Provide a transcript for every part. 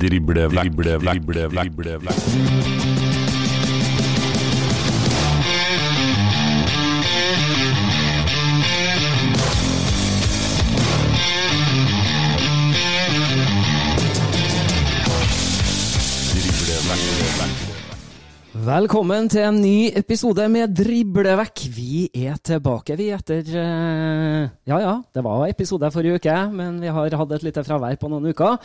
slash ACAST. Driblevekk, driblevekk, Velkommen til en ny episode med Driblevekk. Vi er tilbake, vi, etter eh, Ja ja, det var episode forrige uke, men vi har hatt et lite fravær på noen uker.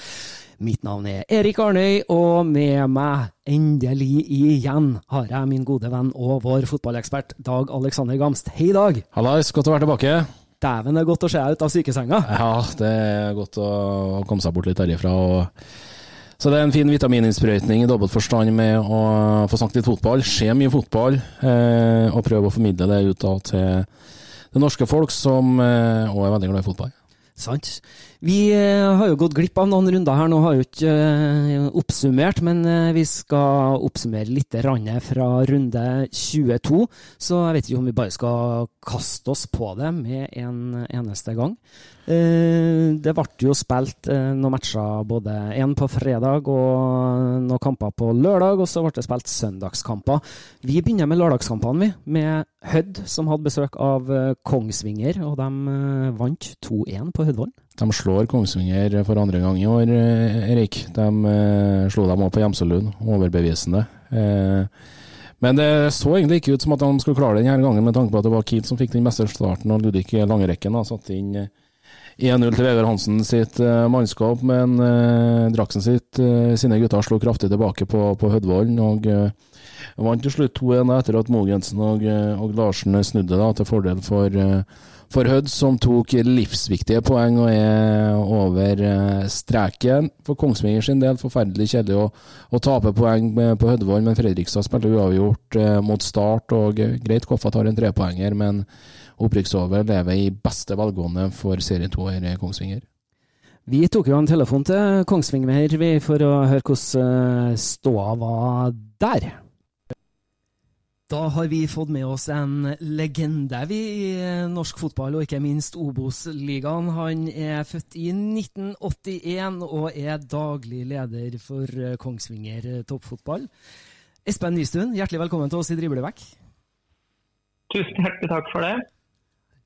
Mitt navn er Erik Arnøy, og med meg, endelig igjen, har jeg min gode venn og vår fotballekspert Dag Alexander Gamst. Hei, Dag. Hallais, godt å være tilbake. Dæven, det er godt å se deg ut av sykesenga. Ja, det er godt å komme seg bort litt herifra. Og... Så det er en fin vitamininnsprøytning i dobbelt forstand med å få snakket litt fotball, se mye fotball, eh, og prøve å formidle det ut da, til det norske folk, som eh, også er veldig glad i fotball. Sant. Vi eh, har jo gått glipp av noen runder her, nå har jo ikke eh, oppsummert, men eh, vi skal oppsummere litt fra runde 22. Så jeg vet ikke om vi bare skal kaste oss på det med en eneste gang. Det ble jo spilt noen matcher, både én på fredag og noen kamper på lørdag, og så ble det spilt søndagskamper. Vi begynner med lørdagskampene, vi, med Hødd, som hadde besøk av Kongsvinger, og de vant 2-1 på Hødvollen. De slår Kongsvinger for andre gang i år, eh, Erik. De eh, slo dem òg på Gjemselund, overbevisende. Eh, men det så egentlig ikke ut som at de skulle klare det denne gangen, med tanke på at det var Kiel som fikk den beste starten, og Ludvig Langerekken da, satte inn eh, 1-0 til Vegard Hansen sitt eh, mannskap, men eh, Draksen sitt, eh, sine gutter slo kraftig tilbake på, på Hødvollen. og eh, Vant til slutt 2-1 etter at Mogensen og, eh, og Larsen snudde da, til fordel for, eh, for Hødd, som tok livsviktige poeng og er over eh, streken. For Kongsvinger sin del forferdelig kjedelig å, å tape poeng på Hødvoll, men Fredrikstad spilte uavgjort eh, mot Start. og Greit Koffa tar en trepoenger, men opprykksover lever i beste velgående for serie to her i Kongsvinger. Vi tok jo en telefon til Kongsvinger her, for å høre hvordan eh, ståa var der. Da har vi fått med oss en legende vi i eh, norsk fotball, og ikke minst Obos-ligaen. Han er født i 1981 og er daglig leder for eh, Kongsvinger toppfotball. Espen Nystuen, hjertelig velkommen til oss i Driblevekk. Tusen hjertelig takk for det.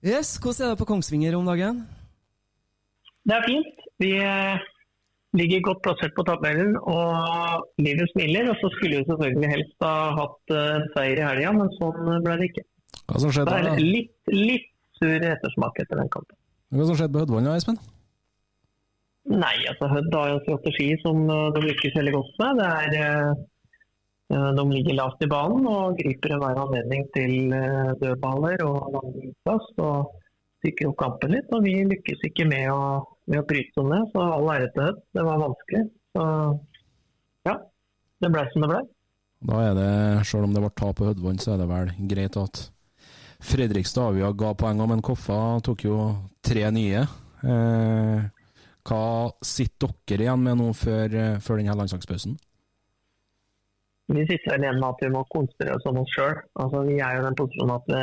Yes, Hvordan er det på Kongsvinger om dagen? Det er fint. Vi eh, ligger godt plassert på tabellen og livet smiler. Og så skulle vi selvfølgelig helst ha hatt eh, seier i helga, men sånn ble det ikke. Hva som skjedde da? litt, litt sur ettersmak etter den kampen. Hva som skjedde på Hødvollen da, Espen? Nei, altså Hødd har jo en strategi som eh, de lykkes veldig godt med. Det er eh, eh, De ligger lavt i banen og griper enhver anledning til eh, dødballer og lange innsats. og stykker opp kampen litt, og vi lykkes ikke med å, med å bryte om det. Så all ære til Hødd. Det var vanskelig. Så ja, det ble som det ble. Da er det, selv om det ble tap på Hødvann, så er det vel greit at Fredrikstad Avia ga poenger, men Koffa tok jo tre nye. Eh, hva sitter dere igjen med nå før, eh, før denne landslagspausen? Vi sitter igjen med at vi må konsentrere oss om oss sjøl. Altså, vi er jo i den posisjonen at vi,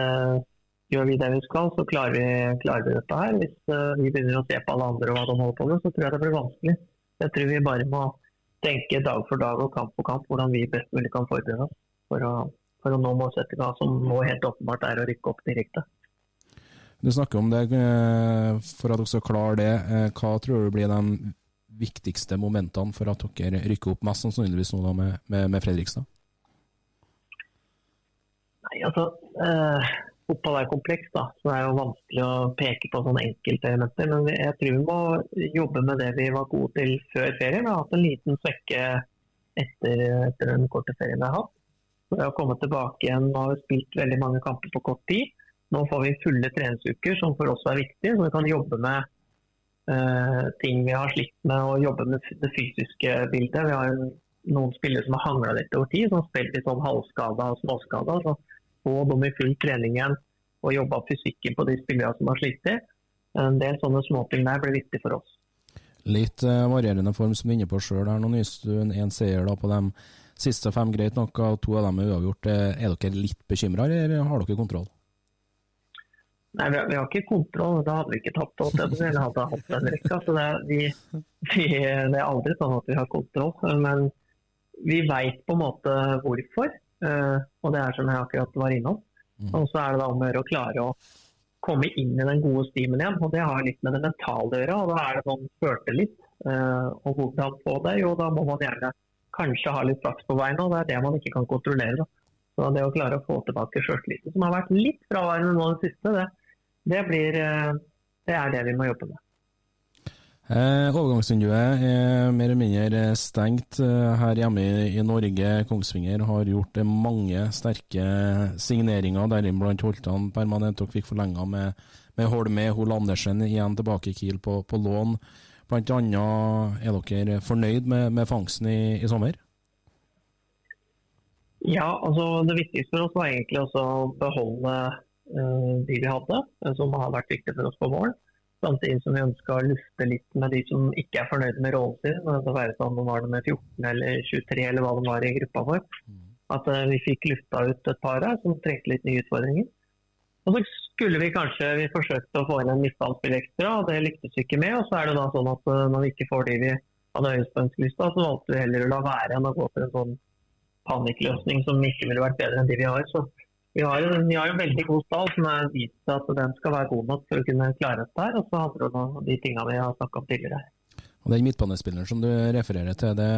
gjør vi det vi skal, så klarer vi, klarer vi dette her. Hvis uh, vi begynner å se på alle andre og hva de holder på med, så tror jeg det blir vanskelig. Jeg tror vi bare må tenke dag for dag og kamp for kamp hvordan vi best mulig kan forberede oss for å, for å nå målsettinga, som nå helt åpenbart er å rykke opp direkte. Du snakker om det, eh, for at dere skal klare det. Eh, hva tror du blir de viktigste momentene for at dere rykker opp, mest sannsynligvis nå da med, med, med Fredrikstad? Nei, altså, eh, Fotball er komplekst, da, så det er jo vanskelig å peke på sånne enkeltelementer. Men jeg tror vi må jobbe med det vi var gode til før ferien. Vi har hatt en liten svekke etter, etter den korte ferien vi har hatt. Så å komme tilbake igjen Nå har spilt veldig mange kamper på kort tid. Nå får vi fulle treningsuker, som for oss er viktig, så vi kan jobbe med uh, ting vi har slitt med, og jobbe med det fysiske bildet. Vi har noen spillere som har hangla litt over tid, som har spilt litt sånn halvskada og småskada. Så få dem i full trening igjen og jobbe opp fysikken på de spillerne som har slitt. En del sånne småting der blir viktig for oss. Litt uh, varierende form som du er inne på sjøl her nå, Nystuen. Én seier da på de siste fem, greit nok, og to av dem er uavgjort. Er dere litt bekymra, eller har dere kontroll? Nei, vi har, vi har, ikke kontroll. Da hadde vi ikke tapt det, eller hadde hatt den rekka. Så det, vi, vi, det, er aldri sånn at vi har kontroll. Men vi veit på en måte hvorfor. Uh, og det er som jeg akkurat var innom. Mm. Og så er det da om å gjøre å klare å komme inn i den gode stimen igjen. og Det har litt med det mentale å gjøre. og Da er det sånn spørte litt. Uh, og hvordan få det? Jo, da må man gjerne kanskje ha litt flaks på veien, og det er det man ikke kan kontrollere. Så Det å klare å få tilbake sjøltilliten, som har vært litt fraværende nå det siste, det, det, blir, eh, det er det vi må jobbe med. Eh, overgangsvinduet er mer eller mindre stengt eh, her hjemme i, i Norge. Kongsvinger har gjort mange sterke signeringer, deriblant holdt han permanent og fikk forlenga med, med Holme, Hol Andersen igjen tilbake i Kiel på, på lån. Blant annet, er dere fornøyd med, med fangsten i, i, sommer? Ja, altså det viktigste for oss var egentlig å beholde Eh, de vi hadde, eh, som har vært viktig for oss på våren. Samtidig som vi ønska å lufte litt med de som ikke er fornøyde med rollen sin. Det være sånn om de var det med 14 eller 23 eller hva de var i gruppa vår. At eh, vi fikk lufta ut et par her som trengte litt nye utfordringer. Og så skulle vi kanskje vi forsøkte å få inn en midtbanespiller ekstra, og det lyktes vi ikke med. Og så er det da sånn at når vi ikke får de vi hadde høyest på ønskelista, så valgte vi heller å la være enn å gå for en sånn panikkløsning som ikke ville vært bedre enn de vi har. Så vi har, en, vi har en veldig god stall som har vist at den skal være god nok for å kunne klare dette. her, og så handler det om de tingene vi har snakka om tidligere. Og Den midtbanespilleren som du refererer til, det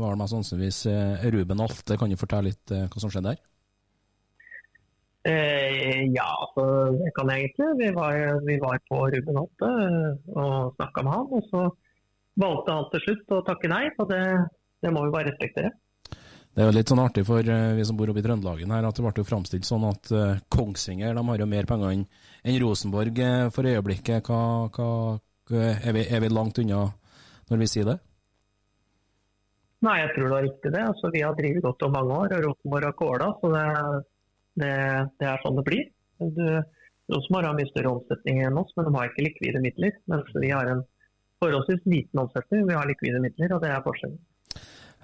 var mest sannsynligvis eh, Ruben Alte. Kan du fortelle litt eh, hva som skjedde der? Eh, ja, altså, det kan jeg egentlig. Vi var, vi var på Ruben Alte eh, og snakka med han. Og så valgte han til slutt å takke nei, og det, det må vi bare respektere. Det er jo litt sånn artig for uh, vi som bor oppe i Trøndelagen her, at det ble jo framstilt sånn at uh, Kongsvinger de har jo mer penger enn en Rosenborg uh, for øyeblikket. Hva, hva, er, vi, er, vi, langt unna når vi sier det? Nei, jeg tror det er riktig det. Altså, vi har drevet godt om mange år, og Rosenborg har kåla. Så det, det, det, er sånn det blir. Du, Rosenborg har mye større omsetning enn oss, men de har ikke likvide midler. Mens vi har en forholdsvis liten omsetning, vi har likvide midler, og det er forskjellen.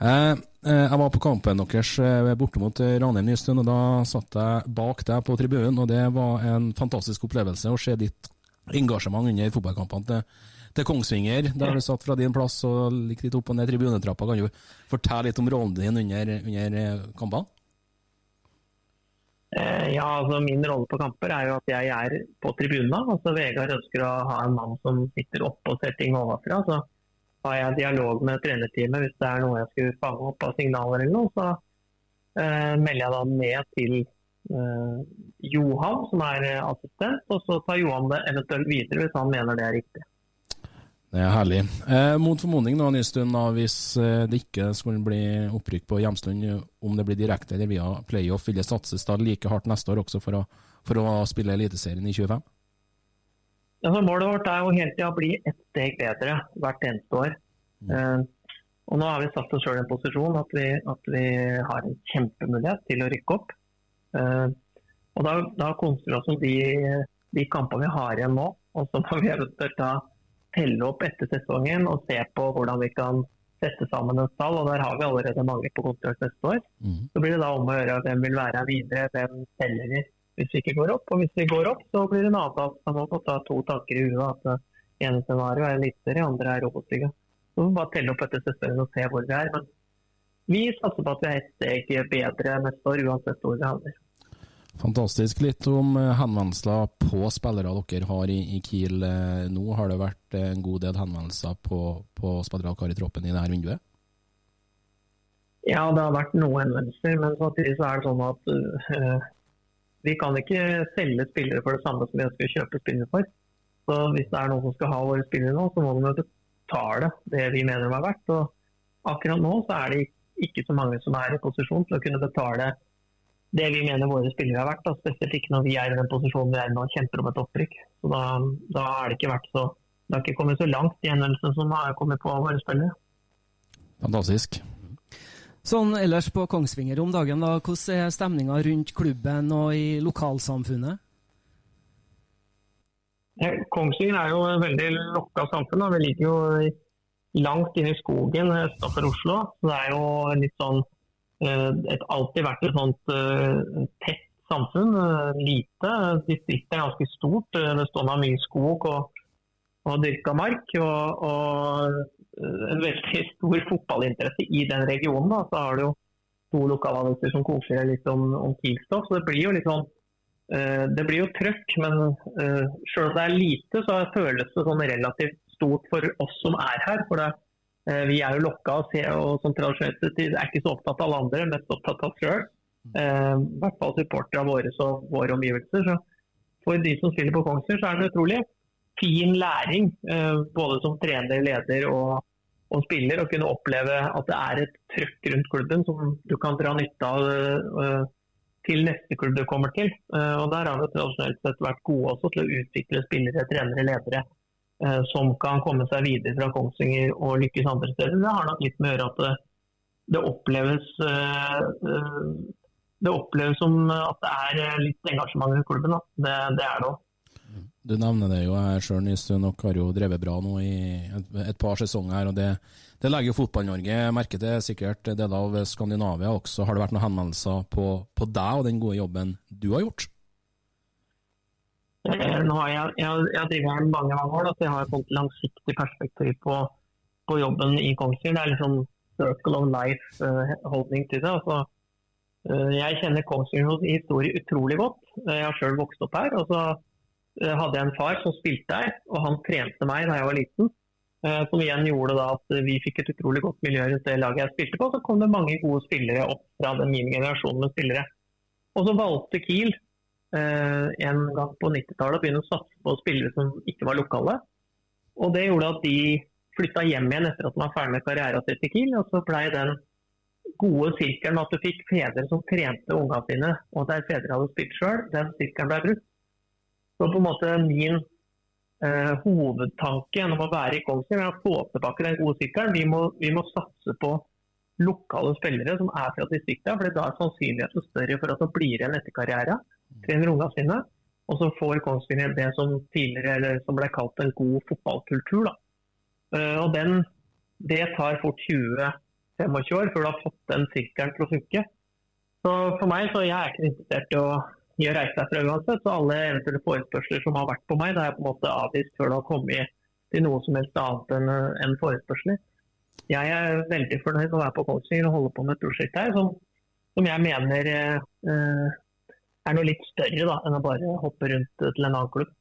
Eh, eh, jeg var på kampen deres eh, borte mot Ranheim Nystuen, og da satt jeg bak deg på tribunen. og Det var en fantastisk opplevelse å se ditt engasjement under fotballkampene til, til Kongsvinger, der du satt fra din plass og gikk litt opp og ned tribunetrappa. Kan du fortelle litt om rollen din under, under kampene? Ja, altså Min rolle på kamper er jo at jeg er på tribunene. Altså Vegard ønsker å ha en mann som sitter oppe og ser ting ovenfra. Så har jeg dialog med trenerteamet hvis det er noe jeg skulle fange opp av signaler eller noe. Så uh, melder jeg da ned til uh, Johan, som er eh, assistent, og så tar Johan det eventuelt videre hvis han mener det er riktig. Det er herlig. Eh, mot formodning nå, Nystuen, hvis det ikke skulle bli opprykk på Hjemstund, om det blir direkte eller via playoff, vil det satses da like hardt neste år også for å, for å spille Eliteserien i 25? Altså, målet vårt er jo hele tida å bli ett steg bedre hvert eneste år. Mm. Uh, og Nå har vi satt oss sjøl i en posisjon at vi, at vi, har en kjempemulighet til å rykke opp. Uh, Og Da, da konstruerer vi oss om de, de kampene vi har igjen nå. Og så må vi eventuelt da telle opp etter sesongen og se på hvordan vi kan sette sammen en stall. og Der har vi allerede mange på kontrakt neste år. Mm. Så blir det da om å gjøre hvem vil være her videre, hvem selger vi hvis vi ikke går opp. Og hvis vi går opp, så blir det en avtale. Man må få ta to tanker i huet. at det ene scenarioet er Eliteserie, andre er Obos-liga. Så vi må bare telle opp etter sesongen og se hvor vi er. Men vi satser på at vi er ett steg bedre neste år, uansett hvor vi havner. Fantastisk. Litt om eh, henvendelser på spillere dere har i, i Kiel eh, nå. Har det vært eh, en god del henvendelser på, på spillere dere har i troppen i dette vinduet? Ja, det har vært noen henvendelser, men samtidig så er det sånn at vi kan ikke selge spillere for det samme som vi ønsker å kjøpe spillere for. Så Hvis det er noen som skal ha våre spillere nå, så må de betale det vi mener de er verdt. Og akkurat nå så er det ikke så mange som er i posisjon til å kunne betale det vi mener våre spillere er verdt. Da. Spesielt ikke når vi er i den posisjonen vi er i nå og kjemper om et opprykk. Så da, da er det ikke vært så det har ikke kommet så langt i henvendelsene som har kommet på våre spillere. Fantastisk. Sånn ellers på Kongsvinger om dagen, da, hvordan er stemninga rundt klubben og i lokalsamfunnet? Kongsvinger er jo et veldig lokka samfunn. Vi ligger jo langt inne i skogen utenfor Oslo. Det er jo litt sånn eh, et, alltid vært et sånt uh, tett samfunn. Lite. Distriktet er ganske stort. Det står av mye skog og, og dyrka mark. Og, og, en veldig stor fotballinteresse i den regionen. Da. Så har du jo to lokalaviser som koser litt om, om Kielstoff. Så det blir jo litt sånn det blir jo trøkk, men uh, selv om det er lite, så føles det sånn relativt stort for oss som er her. For det, vi er jo lokka og, ser, og som tradisjonelt sett er ikke så opptatt av alle andre, mest opptatt av sjøl. I hvert fall supporterne våre og våre omgivelser. Så for de som spiller på Kongsvinger, så er det utrolig fin læring, både som trener, leder og, og spiller, å kunne oppleve at det er et trøkk rundt klubben som du kan dra nytte av til neste klubb du kommer til. Uh, og Der har vi tradisjonelt sett vært gode også til å utvikle spillere, trenere, ledere som kan komme seg videre fra Kongsvinger og lykkes andre steder. Det har nok litt med å gjøre at det, det oppleves det oppleves som at det er litt engasjement i klubben. Det, det, er det òg. Du nevner det jo her sjøl, Nystuen. nok har jo drevet bra nå i et, et par sesonger. her, og Det, det legger jo Fotball-Norge merke til, sikkert deler av Skandinavia også. Har det vært noen henvendelser på, på deg og den gode jobben du har gjort? Eh, nå har jeg, jeg, jeg drevet her mange mange år, så jeg har fått langsiktig perspektiv på, på jobben i Kongsvinger. Det er liksom circle of life-holdning til det. Altså, jeg kjenner Kongsvingers historie utrolig godt. Jeg har sjøl vokst opp her. og så hadde jeg en far som spilte her, og han trente meg da jeg var liten. Som igjen gjorde da at vi fikk et utrolig godt miljø rundt det laget jeg spilte på. Så kom det mange gode spillere opp fra den min generasjon med spillere. Og så valgte Kiel en gang på 90-tallet å begynne å satse på spillere som ikke var lokale. Og det gjorde at de flytta hjem igjen etter at de var ferdig med karrieren sin til Kiel. Og så blei den gode sirkelen at du fikk fedre som trente ungene sine, og der fedre hadde spilt sjøl, den sirkelen ble brutt. Så på en måte min eh, hovedtanke gjennom å være i Kongsvinger er å få tilbake den gode sykkelen. Vi, vi, må satse på lokale spillere som er fra distriktet, for da er sannsynligheten større for at de blir igjen etter karrieren. trener unga sine. Og så får Kongsvinger det som tidligere eller som ble kalt en god fotballkultur. Da. Uh, og den, Det tar fort 20-25 år før du har fått den sirkelen til å funke. Så for meg så jeg er ikke interessert i å i å reise derfra uansett. Så alle eventuelle forespørsler som har vært på meg, det har jeg på en måte avvist før det har kommet til noe som helst annet enn en forespørsler. Jeg er veldig fornøyd med å være på Kongsvinger og holde på med et prosjekt her som, som jeg mener eh, er noe litt større da, enn å bare hoppe rundt til en annen klubb.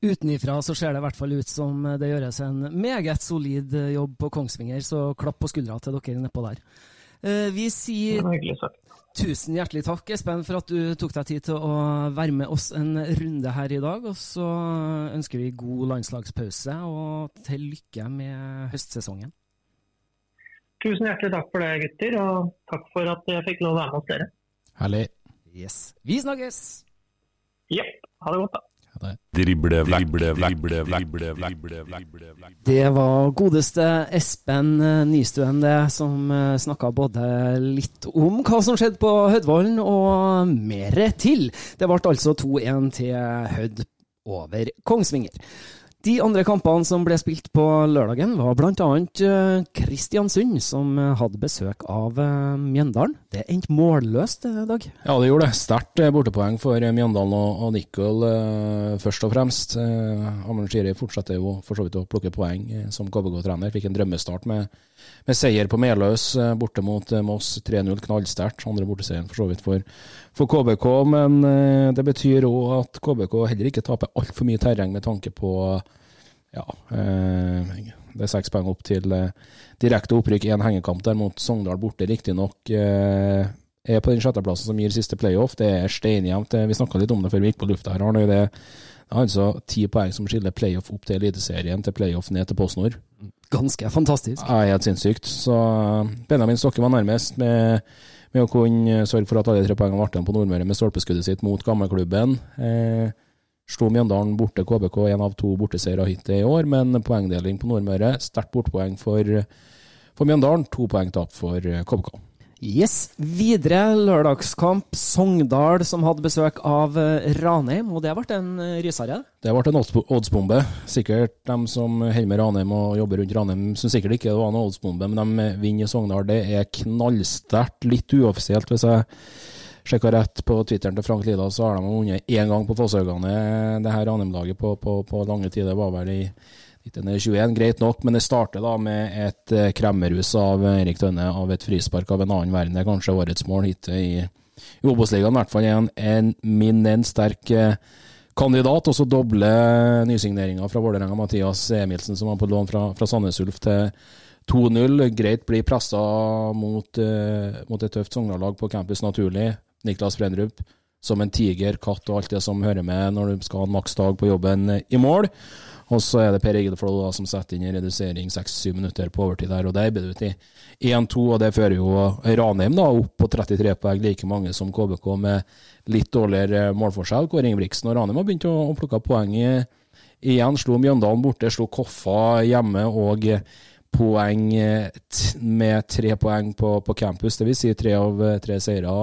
Utenifra så ser det i hvert fall ut som det gjøres en meget solid jobb på Kongsvinger, så klapp på skuldra til dere nedpå der. Vi sier tusen hjertelig takk, Espen, for at du tok deg tid til å være med oss en runde her i dag. Og så ønsker vi god landslagspause og til lykke med høstsesongen. Tusen hjertelig takk for det, gutter, og takk for at jeg fikk lov å være med hos dere. Herlig. Yes. Vi snakkes! Ja. Ha det godt, da. Drible, drible, vekk, drible, vekk, Det var godeste Espen eh, Nystuen det, som snakka både litt om hva som skjedde på Hødvollen, og mer til. Det ble altså 2-1 til Hødd over Kongsvinger. De andre kampene som ble spilt på lørdagen, var bl.a. Uh, Kristiansund, som eh, hadde besøk av uh, Mjøndalen. Det endte målløst dag? Ja, det gjorde det. Sterkt bortepoeng for Mjøndalen og, Nicol, først og fremst. Amund Shiri fortsetter jo for så vidt å plukke poeng som KBK-trener. Fikk en drømmestart med, med seier på Meløs borte mot Moss. 3-0, knallsterkt. Andre borteseieren for så vidt for, for KBK, men det betyr òg at KBK heller ikke taper altfor mye terreng med tanke på ja, eh, det er seks poeng opp til eh, direkte opprykk. i en hengekamp der mot Sogndal borte, riktignok. Eh, er på den sjetteplassen som gir siste playoff. Det er steinjevnt. Vi snakka litt om det før vi gikk på lufta her. Arne. Det er altså ti poeng som skiller playoff opp til Eliteserien, til playoff ned til PostNord. Ganske fantastisk. Ja, helt sinnssykt. Så Benjamin Stokke var nærmest med, med, å kunne sørge for at alle tre poengene ble igjen på Nordmøre med stolpeskuddet sitt mot gamleklubben. Eh, Slo Mjøndalen borte KBK, én av to borteseiere hittil i år, men poengdeling på Nordmøre. Sterkt bortpoeng for, for Mjøndalen, to poeng tap for KBK. Yes. Videre lørdagskamp. Sogndal som hadde besøk av Ranheim, og det ble en rysare? Det ble en oddsbombe. Sikkert de som holder med Ranheim og jobber rundt Ranheim, syns sikkert ikke det var en oddsbombe, men de vinner Sogndal. Det er knallsterkt. Litt uoffisielt, hvis jeg sjekka rett på Twitteren til Frank Lida, så har de vunnet én gang på Fosshaugane. Det her Ranheim-laget på, på, på, lange tider var vel i 1921, greit nok, men det starter da med et eh, kremmerhus av Erik Tønne av et frispark av en annen verden. Det er kanskje årets mål hittil i, i Obos-ligaen. I hvert fall en, en eminent sterk eh, kandidat. Og så doble nysigneringa fra Vålerenga. Mathias Emilsen, som var på lån fra, fra Sandnes Ulf til 2-0. Greit blir pressa mot, uh, mot et tøft Sogndal-lag på campus naturlig. Niklas Brendrup som en tiger, katt og alt det som hører med når du skal ha en maksdag på jobben i mål. Og så er det Per Egil Flå som setter inn en redusering seks-syv minutter på overtid der, og der blir det i 1-2, og det fører jo Ranheim da opp på 33 poeng, like mange som KBK med litt dårligere målforskjell. Kåre Ingebrigtsen og Ranheim har begynt å, plukke poeng igjen. Slo Mjøndalen borte, slo Koffa hjemme og poeng med tre poeng på, på campus, dvs. Si tre av tre seire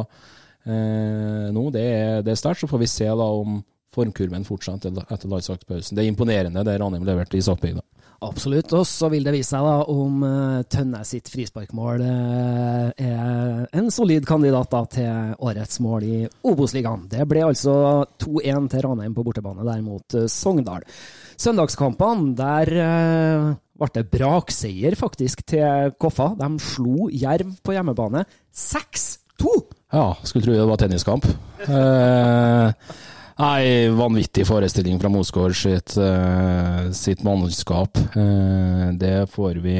eh, nå. Det er, det er sterkt. Så får vi se da om formkurven fortsatt etter landslagspausen. Det er imponerende det Ranheim leverte i Saltbygda. Absolutt. Og så vil det vise seg da om uh, Tønne sitt frisparkmål uh, er en solid kandidat da, til årets mål i Obos-ligaen. Det ble altså 2-1 til Ranheim på bortebane der mot uh, Sogndal. Søndagskampene, der ble det brakseier faktisk til Koffa. De slo Jerv på hjemmebane 6-2! Ja, skulle tro det var tenniskamp. Eh, nei, vanvittig forestilling fra Mosgaard sitt, uh, sitt mannskap. Uh, det får vi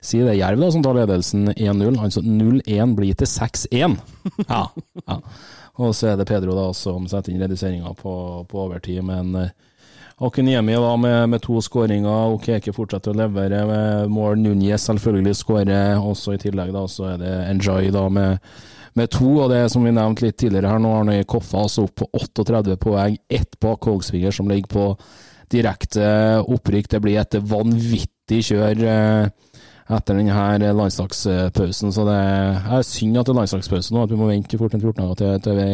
si. Det er Jerv da som tar ledelsen 1-0. Altså 0-1 blir til 6-1. Ja, ja. Og så er det Pedro da som setter inn reduseringa på, på, overtid, men uh, Akuniemi da med, med to skåringer. Okeke fortsetter å levere med mål. Núñez selvfølgelig skårer. Også i tillegg da så er det Enjoy da med med to. Og det som vi nevnte litt tidligere her, nå har Arne Koffa altså opp på 38 poeng, ett bak Kongsvinger, som ligger på direkte opprykk. Det blir et vanvittig kjør eh, etter denne landslagspausen. Så det er synd at det er landslagspause nå, at vi må vente 14-14 dager til, til vi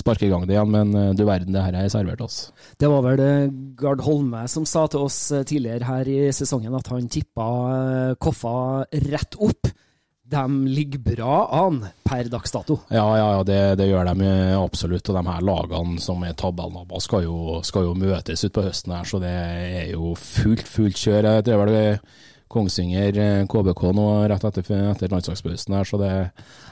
sparker i gang det igjen. Men eh, du verden, det her er servert oss. Det var vel eh, Gard Holme som sa til oss tidligere her i sesongen at han tippa Koffa rett opp de ligger bra an per dags dato. Ja, ja, ja det, det, gjør de absolutt. Og de her lagene som er tabellnabber, skal, skal, jo møtes utpå høsten her, så det er jo fullt, fullt kjør. Jeg tror vel Kongsvinger KBK nå rett etter, etter landslagspausen her, så det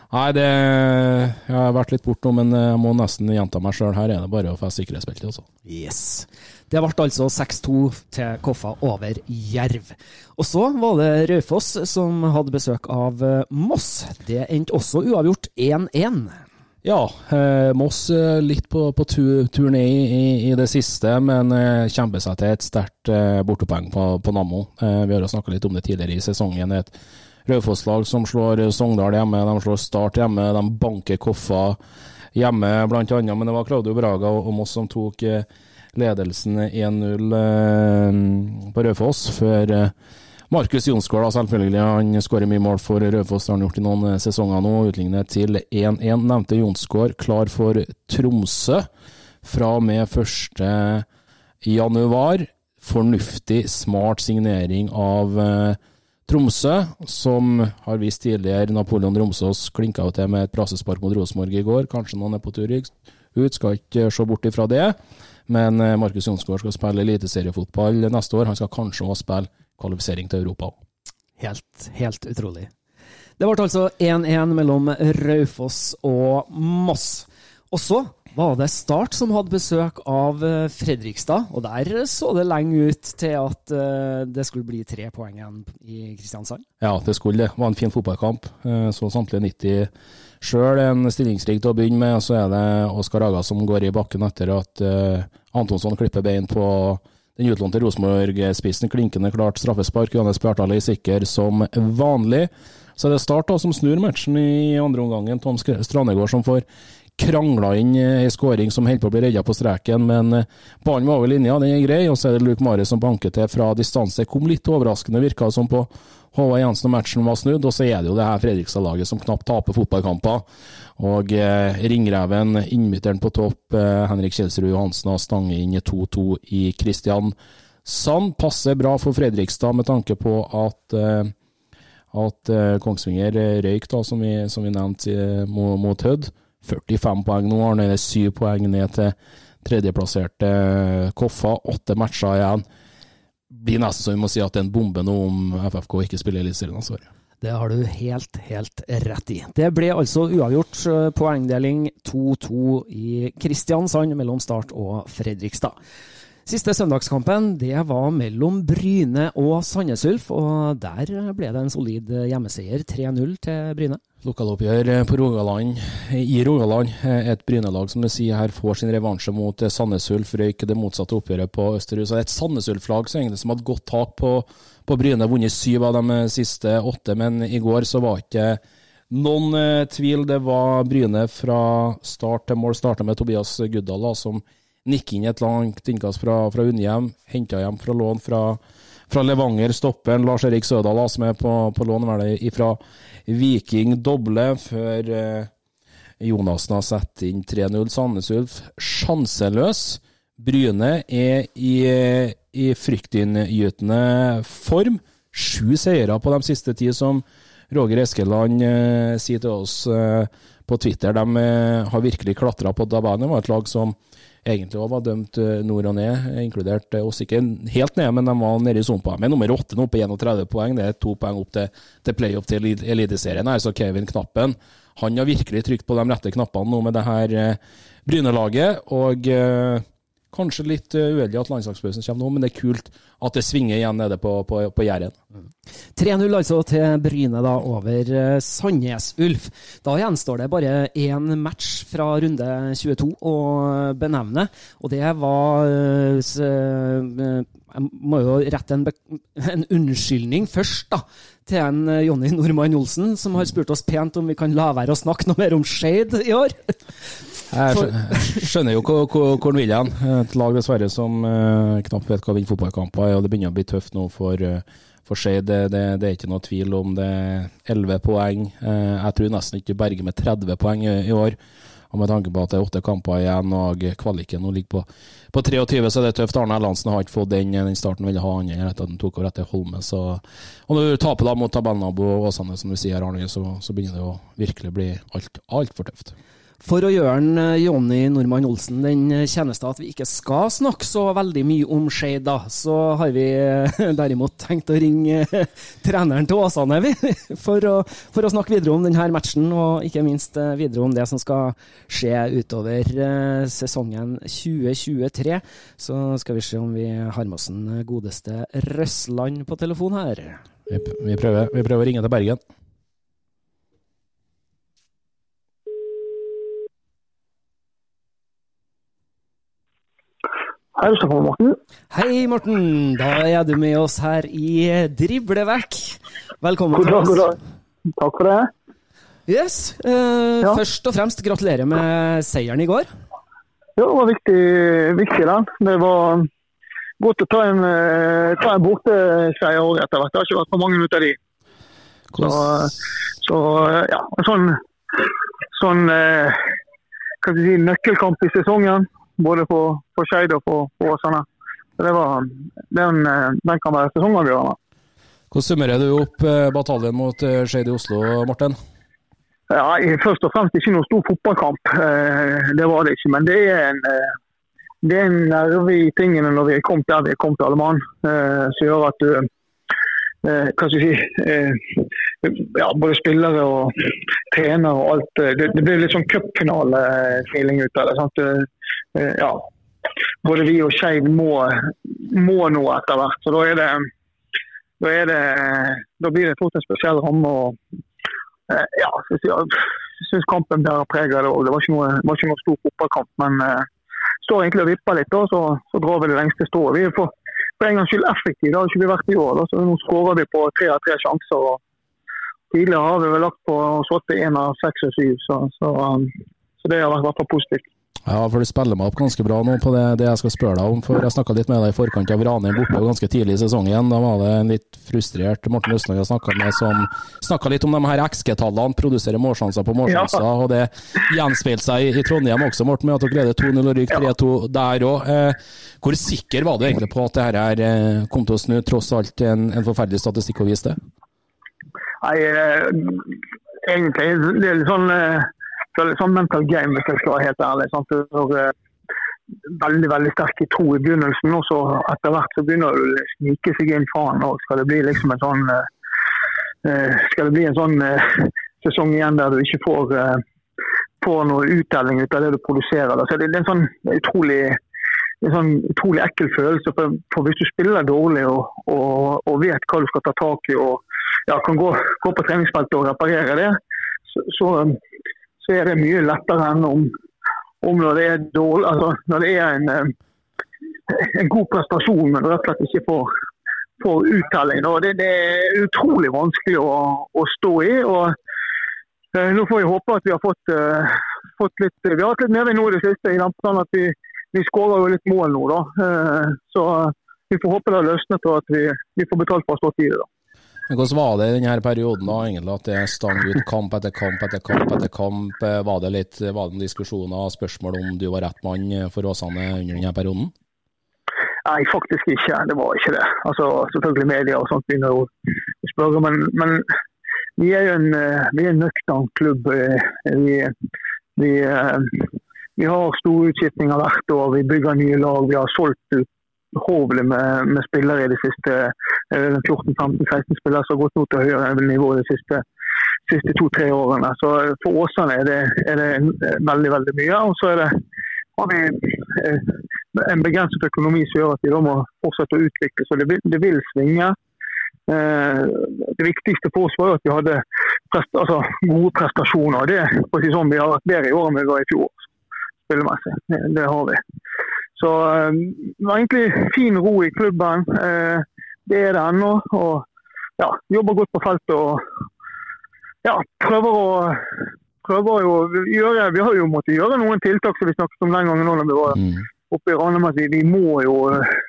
Nei, det Jeg har vært litt borte nå, men jeg må nesten gjenta meg sjøl. Her er det bare å få sikkerhetsbeltet, altså. Yes. Det ble altså 6-2 til Koffa over Jerv. Og så var det Raufoss som hadde besøk av eh, Moss. Det endte også uavgjort 1-1. Ja, eh, Moss eh, litt på, på tur, ned i, i, det siste, men eh, kjemper seg til et sterkt eh, bortepoeng på, på Nammo. Eh, vi har jo snakka litt om det tidligere i sesongen. Et Raufoss-lag som slår Sogndal hjemme, de slår Start hjemme, de banker Koffa hjemme, annet. Men det var Claudio Braga og, og Moss som tok eh, ledelsen 1-0 eh, på Raufoss, før eh, Markus Jonsgaard da, selvfølgelig. Han skårer mye mål for Raufoss, det har han gjort i noen eh, sesonger nå. Utlignet til 1-1. Nevnte Jonsgaard klar for Tromsø fra og med 1. januar. Fornuftig, smart signering av Tromsø, som har vist tidligere Napoleon Romsås klinka til med et brassespark mot Rosenborg i går. Kanskje noen er på tur ut, skal ikke se bort ifra det. Men eh, Markus Jonsgaard skal spille eliteseriefotball neste år. Han skal kanskje også spille kvalifisering til Europa. Helt, helt utrolig. Det ble altså 1-1 mellom Raufoss og Moss. Og så var det Start som hadde besøk av eh, Fredrikstad, og der så det lenge ut til at eh, det skulle bli tre poeng igjen i Kristiansand. Ja, det skulle det. Det var en fin fotballkamp. Så samtlige 90 sjøl. En stillingsrigg til å begynne med. Så er det Oskar Aga som går i bakken etter at Antonsson klipper bein på den utlånte Rosenborg-spissen. Klinkende klart straffespark. Johannes Bjartali sikker som vanlig. Så er det Start da som snur matchen i andre omgangen. Tom Strandegård som får krangla inn ei eh, skåring som holder på å bli redda på streken, men eh, ballen var over linja, den er grei. Og så er det Luke Mari som banker til fra distanse. Kom litt overraskende, virka som på Håvard Jensen og matchen var snudd. Og så er det jo det her Fredrikstad-laget som knapt taper fotballkamper. Og eh, ringreven, innbytteren på topp, eh, Henrik Kjelsrud Johansen, har stanget inn 2-2 i Kristiansand. Passer bra for Fredrikstad med tanke på at eh, at eh, Kongsvinger røyk, da, som vi, vi nevnte, mot, mot Hødd. 45 poeng nå. Han er 7 poeng ned til tredjeplasserte Koffa. Åtte matcher igjen. Blir nesten så vi må si at det er en bombe nå om FFK ikke spiller Eliteserien. Det har du helt, helt rett i. Det ble altså uavgjort eh, poengdeling 2-2 i Kristiansand mellom Start og Fredrikstad. Siste søndagskampen det var mellom Bryne og Sandnes Ulf, og der ble det en solid hjemmeseier. 3-0 til Bryne. Lokaloppgjør på Rogaland, i Rogaland. Et Bryne-lag som du sier her får sin revansje mot Sandnes Ulf. Røyk det motsatte oppgjøret på Østerhus. Et Sandnes Ulf-lag som hadde godt tak på, på Bryne. Vunnet syv av de siste åtte, men i går så var ikke noen eh, tvil. Det var Bryne fra start til mål. Starta med Tobias Guddal, som nikker inn et langt innkast fra, fra Unnhjem. Henta hjem fra lån fra, fra Levanger. Stopperen Lars Erik Sødal, som er på, på lån fra Viking doble før eh, Jonassen har satt inn 3-0. Sandnes Ulf sjanseløs. Bryne er i, i fryktinngytende form. Sju seire på de siste ti, som Roger Eskeland eh, sier til oss eh, på Twitter. De eh, har virkelig klatra på tabellen. Det var et lag som egentlig òg var dømt eh, nord og ned, inkludert eh, oss ikke helt ned, men de var nede i sumpa. Med nummer åtte nå på 31 poeng, det er to poeng opp til, til playoff til Eliteserien. Så Kevin Knappen han har virkelig trykt på de rette knappene nå med det her eh, Bryne-laget. og Kanskje litt uheldig at landslagspausen kommer nå, men det er kult at det svinger igjen nede på, på, på Jæren. 3-0 altså til Bryne da over Sandnes Ulf. Da gjenstår det bare én match fra runde 22 å benevne, og det var Jeg må jo rette en, en unnskyldning først, da til en Jonny Normann Olsen, som har spurt oss pent om vi kan la være å snakke noe mer om Skeid i år. Jeg skjønner jo hvor, han vil hen. Et lag dessverre som uh, knapt vet hva vinner fotballkamper er, og det begynner å bli tøft nå for, uh, for Skeid. Det, det, det, er ikke noe tvil om det. 11 poeng. Uh, jeg tror nesten ikke Berge med 30 poeng i, i, år. Og med tanke på at det er åtte kamper igjen og kvaliken nå ligger på, på 23, så er det tøft. Arne Erlandsen har ikke fått den, den starten ville ha annet etter at han tok over etter Holme. Så, og når du taper da mot tabellnabo Åsane, som du sier, Arne, så, så begynner det å virkelig bli altfor alt tøft. For å gjøre en eh, Jonny Normann Olsen den eh, tjeneste at vi ikke skal snakke så veldig mye om Skeid, da, så har vi eh, derimot tenkt å ringe treneren til Åsane, vi. For å, for å snakke videre om denne matchen, og ikke minst videre om det som skal skje utover sesongen 2023. Så skal vi se om vi har med oss den godeste Røsland på telefon her. Vi, prøver, vi prøver å ringe til Bergen. Hei, Stefan Morten. Hei, Morten. Da er du med oss her i Driblevekk. Velkommen god dag, til oss. God dag. Takk for det. Yes. Eh, ja. Først og fremst gratulerer med seieren i går. Ja, det var viktig, viktig den. Det var godt å ta en, eh, ta en borteseier òg etter hvert. Det har ikke vært for mange minutter i. de. Så, så ja, en sånn, sånn eh, si, nøkkelkamp i sesongen. Både for, for Skeid og for, for Åsane. Det var, den, den kan være sesongavgjørende. hvordan summerer du opp eh, bataljen mot eh, Skeid i Oslo, Morten? Ja, Først og fremst ikke noen stor fotballkamp, eh, det var det ikke. Men det er en, det er en nerve i tingene når vi er kommet der vi er kommet alle mann, som gjør at du hva skal jeg si, ja, både spillere og trener og alt. Det, det blir litt sånn cupfinale-feeling ut av det. sant? Eh, ja. Både vi og Skeiv må, må noe etter hvert. så da det da, det, da blir det fort en spesiell ramme. og Eh, ja, jeg syns kampen bærer preg av det òg. Det var ikke noe, var ikke noe stor fotballkamp. Men uh, står egentlig og vipper litt, da, så, så drar vi det lengste strået. Vi er for, for en gangs skyld effektive. Det har ikke vi vært i år. Da, så Nå skårer vi på tre av tre sjanser. og Tidligere har vi vel lagt på satt én av seks og syv, så, så, så det har vært positivt. Ja, for du spiller meg opp ganske bra nå på det, det jeg skal spørre deg om. For jeg snakka litt med deg i forkant av Ranheim borte ganske tidlig i sesongen. Da var det en litt frustrert Morten Østnøy jeg snakka med, som snakka litt om de her XG-tallene. Produserer målsjanser på målsjanser. Ja. Og det gjenspeilte seg i, i Trondheim også, Morten, med at dere leder 2-0 og ryker 3-2 der òg. Eh, hvor sikker var du egentlig på at det her eh, kom til å snu, tross alt en, en forferdelig statistikk å vise det? Nei, eh, egentlig det er litt sånn, eh, er sånn mental game, hvis jeg skal være helt ærlig. Sant? Du har eh, veldig veldig sterk tro i begynnelsen, og så etter hvert så begynner det å snike seg inn faen òg. Skal det bli liksom en sånn eh, eh, Skal det bli en sånn sesong igjen der du ikke får, får noe uttelling ut av det du produserer. Så det, er en sånn utrolig en sånn utrolig ekkel følelse. For, for hvis du spiller dårlig og, og, og vet hva du skal ta tak i, og ja, kan gå, gå på treningsfeltet og reparere det, så, så, så er det mye lettere enn om, om når det dårlig, altså når det er en, eh, en god prestasjon, men rett og slett ikke får, får uttelling. Det, det er utrolig vanskelig å, å stå i. og eh, Nå får vi håpe at vi har fått, eh, fått litt Vi har hatt litt medvind nå i det siste. i den forstand at vi, vi skårer jo litt mål nå. da. Eh, så vi får håpe det har løsnet og at vi, vi får betalt for å stått i det. da. Hvordan var det i denne perioden da, egentlig, at det stang ut kamp etter kamp etter kamp etter kamp? Var det litt var det noen diskusjoner og spørsmål om du var rett mann for Åsane under denne perioden? Nei, faktisk ikke. Det var ikke det. Altså, Selvfølgelig media og sånt begynner å spørre, men, men vi er jo en, eh, vi en nøktern klubb. eh, Vi, vi, eh, vi har store utskiftninger hvert år. Vi bygger nye lag. Vi har solgt ut uhorvelig med, med spillere i de siste eh, 14-15-16 spillere som har gått noe til høyere nivå de siste, siste to-tre årene. Så For Åsane er det, er det eh, veldig veldig mye. Og så er det, har vi eh, en begrenset økonomi som gjør at vi da må fortsette å utvikle. Så det vil, det vil svinge. Eh, Det viktigste for oss var jo at vi hadde prest, altså, gode prestasjoner. Det, er sånn, Vi har vært bedre i år enn vi var i fjor, spillemessig. Det, det har vi. Så eh, det var egentlig fin ro i klubben. Eh, Det er det ennå. Og ja, jobber godt på feltet og ja, prøver å prøver jo gjøre, Vi har jo måttet gjøre noen tiltak som vi snakket om den gangen nå når vi var Mm. oppe i Ranheim. Vi, må jo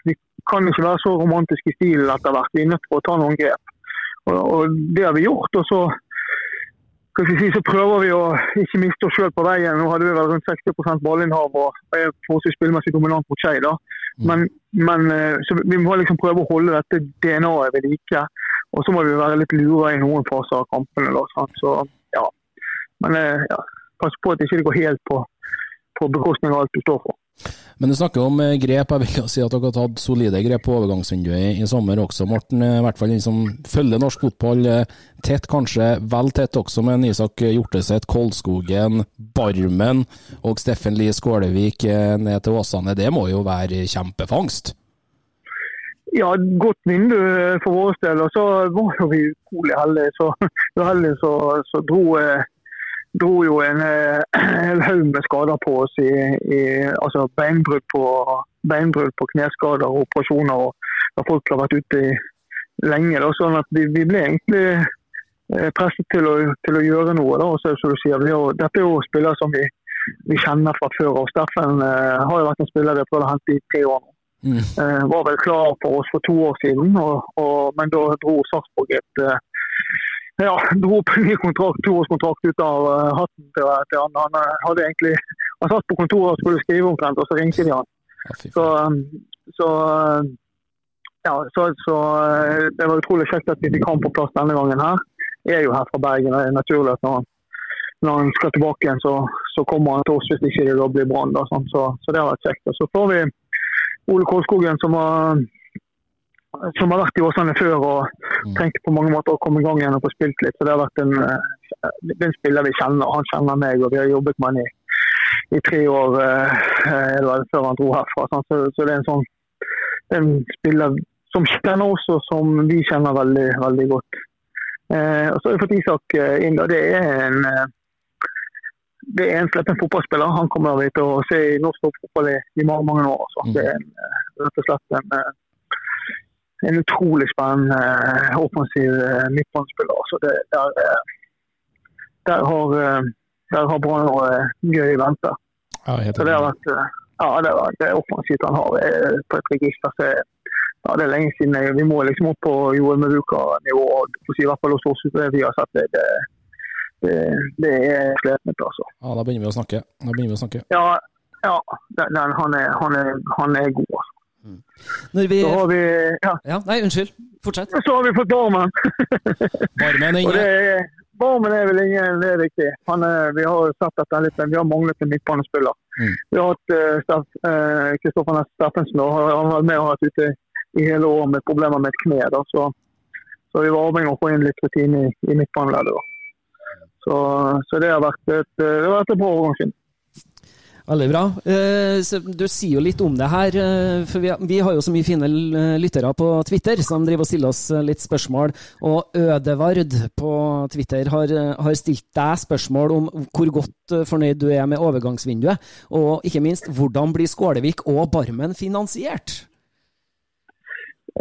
Vi kan ikke være så romantiske i stilen etter hvert. Vi er nødt til å ta noen grep. Og, og Det har vi gjort. og så si, så prøver vi å ikke miste oss sjøl på veien. Nå hadde vi vel rundt 60 ballinnhav og er forholdsvis spillemessig dominant mot Skei. da. Men, men eh, så vi må liksom prøve å holde dette DNA-et ved like. Og så må vi være litt lure i noen faser av kampene. da? Så ja. Men eh, ja, pass på at det ikke går helt på, på bekostning av alt du står for. Men du snakker om eh, grep. Jeg vil jo si at dere har tatt solide grep på overgangsvinduet i, sommer også, Morten. Eh, I hvert fall den som følger norsk fotball eh, tett, kanskje vel tett også, med Isak Hjorteseth, Koldskogen, Barmen og Steffen Lie Skålevik ned til Åsane. Det må jo være kjempefangst? Ja, godt vindu for vår del. Og så var jo vi utrolig heldige. Så, heldige, så, så dro, eh, dro jo en eh, hel haug med skader på oss. I, i, altså beinbrudd på, beinbrudd på kneskader og operasjoner. Og, folk har vært ute i lenge. Da, sånn at vi, vi ble egentlig eh, presset til å, til å gjøre noe. Da. også, så, som du sier, vi og dette er jo spillere som vi vi kjenner fra før. Og Steffen eh, har jo vært en spiller vi har prøvd å hente i tre år nå. Mm. Eh, var vel klar for oss for to år siden, og, og, men da dro Sarpsborg et eh, ja, dro opp en ny kontrakt, toårskontrakt ut av eh, hatten til, til han. Han eh, hadde egentlig, han satt på kontoret og skulle skrive omtrent, og så ringte de han. Så, så, ja, så, så eh, det var utrolig kjekt at vi fikk han på plass denne gangen her. Jeg er jo her fra Bergen, og det er naturlig at når han, når han skal tilbake igjen, så, så kommer han til oss hvis ikke det blir Brann. sånn. Så, så det har vært kjekt. Og så får vi Ole Kolskogen som har, som har vært i Åsane før og Mm. trengte på mange måter å komme i gang igjen og få spilt litt. Så Det har vært en, eh, en spiller vi kjenner, og han kjenner meg. og Vi har jobbet med han i, i tre år eh, er det før han dro herfra. Så, så det er en sånn det er en spiller som kjenner oss, og som vi kjenner veldig, veldig godt. Eh, og så har vi fått Isak eh, inn. og Det er en eh, det er en sleppen fotballspiller. Han kommer vi til å se i norsk fotball i, i mange mange år. Så. Det er en, eh, rett og slett en, eh, en utrolig spennende eh, offensiv eh, midtbanespiller. Så det, der, eh, der har, der har Brann noe gøy i vente. Ja, Så det har vært ja, det, det offensivt han har på et register. Så, ja, det er lenge siden. Vi må liksom opp på Joel Mevuka-nivå. I hvert fall hos oss det vi har sett. Det, det, det, det er slepent, altså. Ja, da begynner vi å snakke. Vi å snakke. Ja, ja den, den, han, er, han, er, han er god. Når vi Så har vi, ja, Ja, nei, unnskyld. Fortsett. så har vi fått Barmen. barmen Og inne. er, Barmen er vel ingen, det er riktig. Han vi har sett dette litt, men vi har manglet en midtbanespiller. Mm. Vi har hatt eh, eh, Kristoffer Næss Steffensen, og han har vært med og hatt ute i hele år med problemer med et kne. Da, så, så vi var avhengig av å få inn litt rutine i, i midtbaneleddet. Så, så det har vært et, eh, det har vært et bra overgangsvindu. Veldig bra. Eh, du sier jo litt om det her, eh, for vi, har jo så mye fine eh, lyttere på Twitter som driver og stiller oss litt spørsmål. Og Ødevard på Twitter har, stilt deg spørsmål om hvor godt fornøyd du er med overgangsvinduet. Og ikke minst, hvordan blir Skålevik og Barmen finansiert?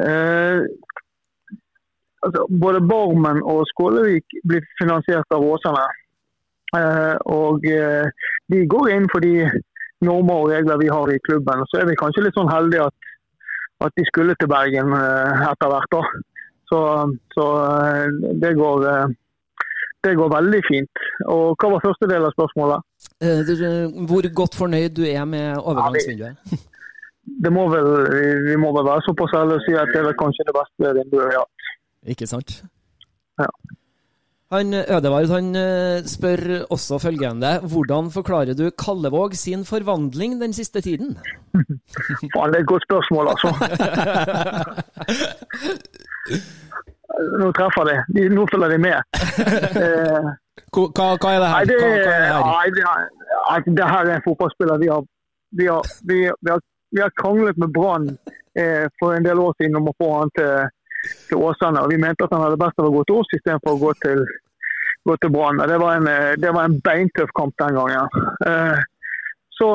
Eh, altså, både Barmen og Skålevik blir finansiert av Åsane. Eh, og eh, de går inn for de normer og regler vi har i klubben. Så er vi kanskje litt sånn heldige at, at de skulle til Bergen eh, etter hvert. da. Så, så eh, det, går, eh, det går veldig fint. Og hva var første del av spørsmålet? Eh, Hvor godt fornøyd du er med overgangsvinduet? Det må vel, vi, må vel være såpass ærlige og si at det er kanskje det beste vinduet vi har. Ikke sant? Ja. Han, Ødevard han eh, spør også følgende. Hvordan forklarer du Kallevåg sin forvandling den siste tiden? Faen, det er et godt spørsmål, altså. Nå treffer de. de nå følger de med. Eh, Hva, hva er det nei, her? det, Hva, hva er det her? nei, det, er- det her er en fotballspiller vi har, vi har, vi, vi har, vi har kranglet med Brann eh, for en del år siden om å få han til, til Åsane. og Vi mente at han hadde best av å gå til oss istedenfor å gå til, gå til Brann. Det var en, det var en beintøff kamp den gangen. Eh, så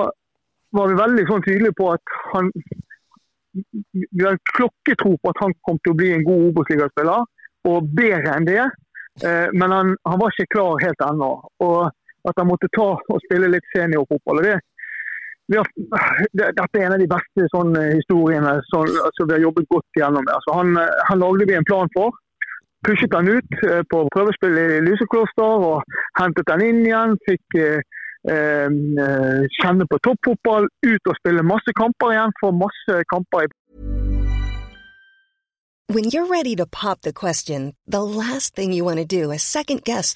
var vi veldig sånn tydelige på at han vi hadde klokketro på at han kom til å bli en god Obos-ligaspiller, og bedre enn det. Eh, men han, han var ikke klar helt ennå. Og at han måtte ta og spille litt seniorfotball. og det, har, Dette er en av de beste sånn, eh, historiene som altså, vi har jobbet godt igjennom. med. Altså, han, eh, han lagde vi en plan for. Pushet han ut eh, på prøvespill i Lysekloster og hentet han inn igjen. Fikk eh, eh, eh, kjenne på toppfotball, ut og spille masse kamper igjen. Få masse kamper i When you're ready to pop the question, the last thing you want to do is second guess.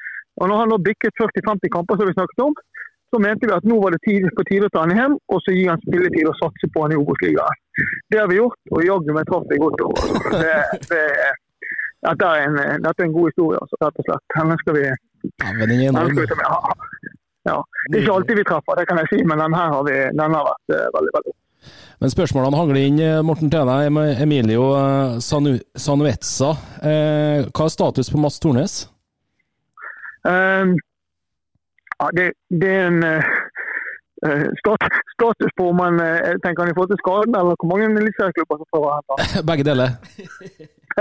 Og når han nå bikket 40-50 kamper, som vi snakket om, så mente vi at nå var det tid, på tide å ta han hjem og så gi han spilletid og satse på han i Obos-ligaen. Det har vi gjort, og jaggu meg traff vi godt over. Det, det, dette, er en, dette er en god historie, altså, rett og slett. Denne skal vi, Ja, men den skal vi ta med. Ja. Det er ikke alltid vi treffer, det kan jeg si, men denne har, vi, denne har vært uh, veldig, veldig. Men spørsmålene hangler inn, eh, Morten Tene. Emilio eh, Sanu, Sanuetza. Hva er status på Mats Tornes? Ehm, ja, det, det er en eh, eh, stat, status på om man uh, tenker han i forhold til skaden, eller hvor mange eliteserieklubber som prøver å hente han. Begge deler.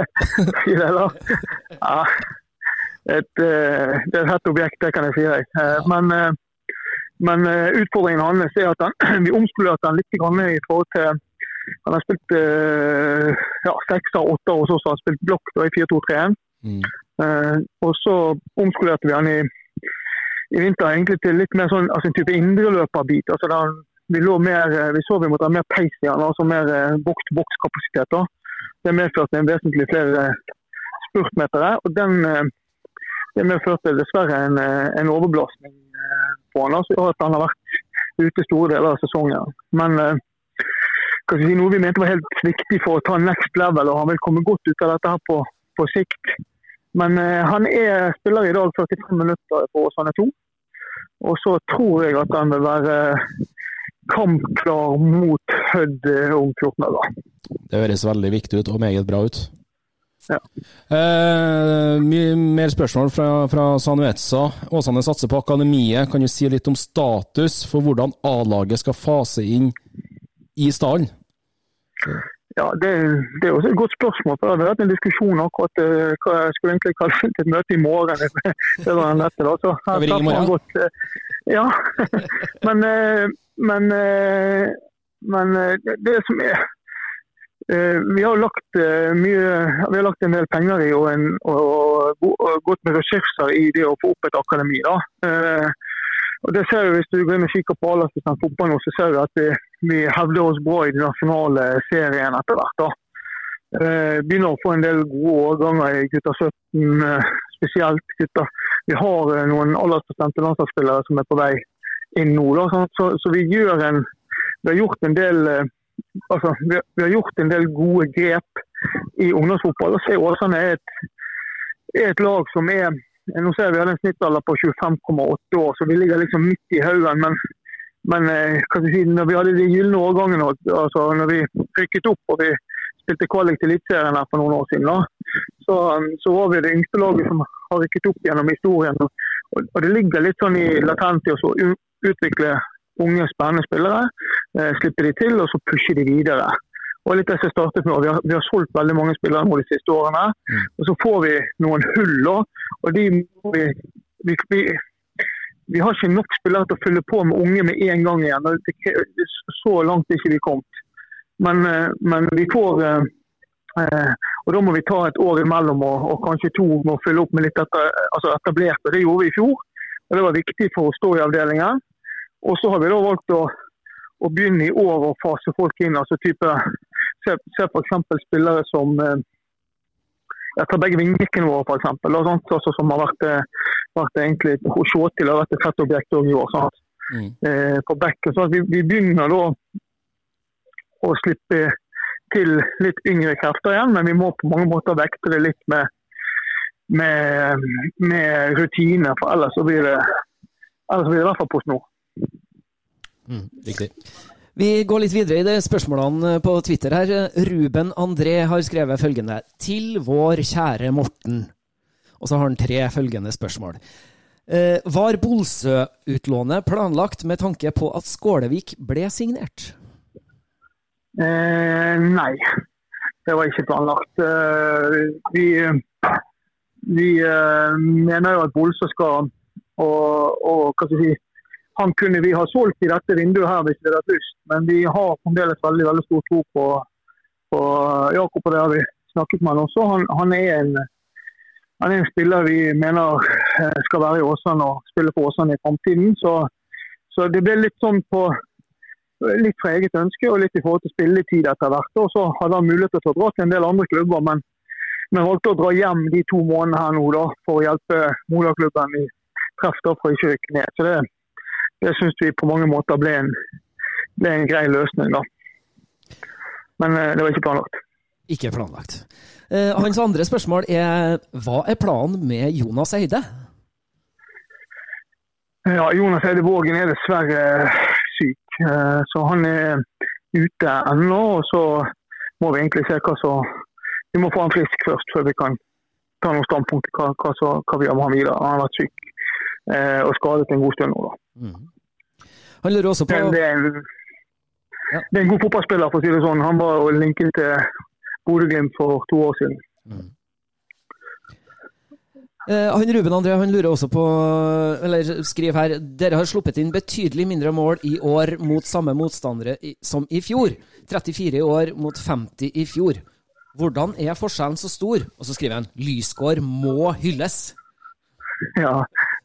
Sier det. Ja. Et, uh, det er et hett objekt, det kan jeg si deg. Ja. Men, men utfordringen hans er at han, vi omskolerte han litt grann i forhold til Han har spilt ja, seks av åtte år oss, han har spilt blokk i 4-2-3-1. Mm. Eh, og så omskolerte vi han i, i vinter egentlig til litt mer sånn, altså en type indreløperbit. Altså der vi, eh, vi så vi måtte ha mer peis i han, altså mer eh, boks-til-boks-kapasitet. da. Det medførte en vesentlig flere spurtmetere. og den det medførte dessverre en, en overblåsning på han, som gjør at han har vært ute store deler av sesongen. Men si, noe vi mente var helt viktig for å ta next level, og han vil komme godt ut av dette her på, på sikt. Men eh, han er spiller i dag 45 minutter på Åsane han er. Og så tror jeg at han vil være kampklar mot Hødd eh, om 14 dager. Det høres veldig viktig ut, og meget bra ut. Ja. Eh, mye mer spørsmål fra, fra Sanuetza. Åsane satser på akademiet. Kan du si litt om status for hvordan A-laget skal fase inn i stallen? Ja, det, det er også et godt spørsmål. for Det har vært en diskusjon akkurat eh, hva jeg skulle egentlig kalle til et møte i morgen. Det var den dette da, så her i man godt, eh, Ja, men, eh, men, men det- det som er Vi har lagt mye, vi har lagt en del penger i og, en, og, og gått med ressurser i det å få opp et akademi. da. Og det ser du Hvis du går inn og kikker på A-lagsbestand fotball nå, så ser du at vi, vi hevder oss bra i de nasjonale seriene etter hvert. da. Eh, begynner å få en del gode årganger i gutta 17, eh, spesielt gutta. Vi har eh, noen aldersbestemte landslagsspillere som er på vei inn nå. da, så, så vi en vi har del altså, vi, har, vi har gjort en del gode grep i ungdomsfotball. og se Åsane er et, er et lag som er nå ser vi har en snittalder på 25,8 år, så vi ligger liksom midt i haugen. Men, men eh, si, når vi hadde de gylne årgangene, altså når vi rykket opp og vi spilte kvalik til Eliteserien her for noen år siden, da, så, så var vi det yngste laget som har rykket opp gjennom historien. Og, og det ligger litt sånn i latent i å utvikle unge, spennende spillere. Eh, slippe de til, og så pushe de videre. Og litt det som startet med, vi har, vi har solgt veldig mange spillere nå de siste årene. Og så får vi noen hull. da, og de må vi, vi, vi, vi har ikke nok spillere til å fylle på med unge med en gang igjen. Så langt er ikke vi kommet. Men, eh, men vi får eh, eh, og Da må vi ta et år imellom og, og kanskje to med å fylle opp med litt etter, altså etablerte. Det gjorde vi i fjor. og Det var viktig for å stå i avdelingen. Og så har vi da valgt å, å begynne i år å fase folk inn. altså type, Se, se f.eks. spillere som jeg tar begge vingbekkene våre, eksempel, altså, som har vært, vært egentlig, og Sjåtil har vært et fett objekt òg i år. Sånn. Mm. Eh, på bekken. sånn at vi, vi begynner da å slippe til litt yngre krefter igjen, men vi må på mange måter vekte det litt med, med, med rutiner. for ellers så blir det ellers blir det i hvert fall på snor. Mm, riktig. Vi går litt videre i de spørsmålene på Twitter her. Ruben André har skrevet følgende Til vår kjære Morten. Og så har han tre følgende spørsmål. Eh, var Bolsø-utlånet planlagt med tanke på at Skålevik ble signert? Eh, nei, det var ikke planlagt. Eh, vi, vi eh, mener jo at Bolsø skal og, og hva skal vi si, Han kunne vi ha solgt i dette vinduet her hvis vi hadde hatt lyst, men vi har fremdeles veldig veldig stor tro på, på Jakob, og det har vi snakket med han også. Han, han er en han er en spiller vi mener eh, skal være i Åsane og spille for Åsane i framtiden. Så, så, det ble litt sånn på litt fra eget ønske og litt i forhold til spilletid etter hvert. Og så hadde han mulighet til å dra til en del andre klubber, men, men valgte å dra hjem de to månedene her nå da, for å hjelpe moderklubben i treff da, for ikke å rykke ned. Så det, det syns vi på mange måter ble en, ble en grei løsning. da. Men eh, det var ikke planlagt. Ikke planlagt. Eh, hans andre spørsmål er hva er planen med Jonas Eide? Ja, Jonas Eide Vågen er dessverre syk, eh, så han er ute ennå. Og så må vi egentlig se hva som Vi må få han frisk først, før vi kan ta noen standpunkt til hva, hva, så, hva vi gjør med han videre. Han har vært syk eh, og skadet en god stund nå. da. Mm. Han lurer også på... Men det er, en, det er en god fotballspiller, for å si det sånn. Han var linket til Bodø-Glimt for to år siden. Mm. Eh, han Ruben André han lurer også på, eller skriver her Dere har sluppet inn betydelig mindre mål i år mot samme motstandere i, som i fjor. 34 i år mot 50 i fjor. Hvordan er forskjellen så stor? Og så skriver han Lysgård må hylles. Ja,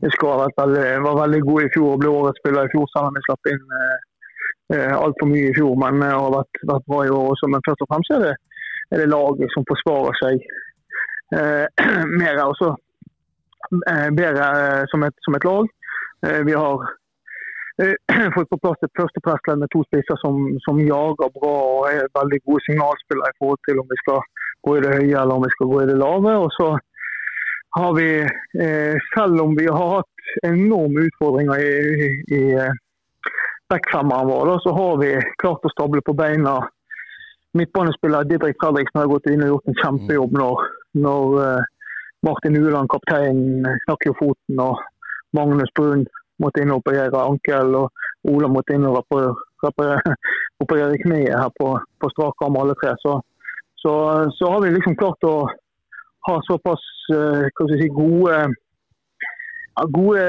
Lysgård var veldig, god i fjor og ble årets spiller i fjor, selv om vi slapp inn eh, eh altfor mye i fjor. Men det har vært, vært bra i år også. Men først og fremst er det er det laget som forsvarer seg eh, mer også, eh, bedre eh, som et, som et lag. Eh, vi har eh, fått på plass et førstepressledd med to spisser som, som, jager bra og er veldig gode signalspillere i forhold til om vi skal gå i det høye eller om vi skal gå i det lave. Og så har vi, eh, selv om vi har hatt enorme utfordringer i, i, i backfemmeren vår, så har vi klart å stable på beina midtbanespiller Didrik Fredriksen har gått inn og gjort en kjempejobb når, når uh, Martin Uland, kapteinen, knakk jo foten. og Magnus Brun måtte inn og operere ankel. og Ola måtte inn og operere, operere kneet her på, på strak arm, alle tre. Så, så, så, har vi liksom klart å ha såpass uh, si, gode, gode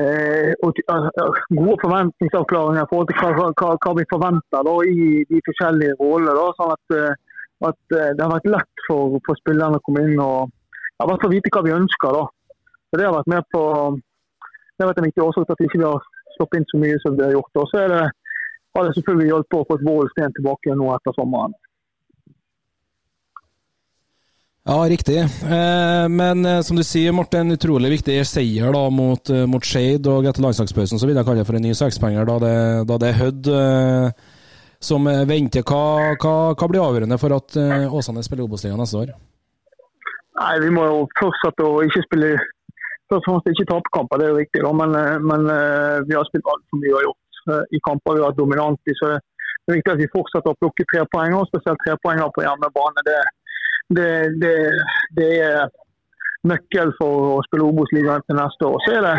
eh, gode forventningsavklaringer i forhold til hva, hva, hva vi forventer da, i de forskjellige rollene. sånn at, eh, at, eh, det har vært lett for, for spillerne å komme inn og ja, hvert fall vite hva vi ønsker. da. Så Det har vært med på det har vært en viktig årsak til at vi ikke har sluppet inn så mye som vi har gjort. Og så har det selvfølgelig hjulpet å få et Vålesten tilbake nå etter sommeren. Ja, riktig. Eh, men eh, som du sier, Morten, utrolig viktig seier da mot, eh, mot Skeid. Og etter landslagspausen så vil jeg kalle det for en ny sekspenger, da da det er Hødd som venter. Hva, hva, hva, blir avgjørende for at Åsane spiller Obos-ligaen neste år? Nei, Vi må jo fortsette å ikke spille Først og fremst ikke tape kamper, det er jo riktig. Da, men, men vi har spilt altfor mye og gjort i kamper. Vi har vært dominante. så Det er viktig at vi fortsetter å plukke tre poeng, og spesielt tre poenger på hjemmebane. det er det, det, det er nøkkel for å spille Obos-ligaen til neste år. Så er det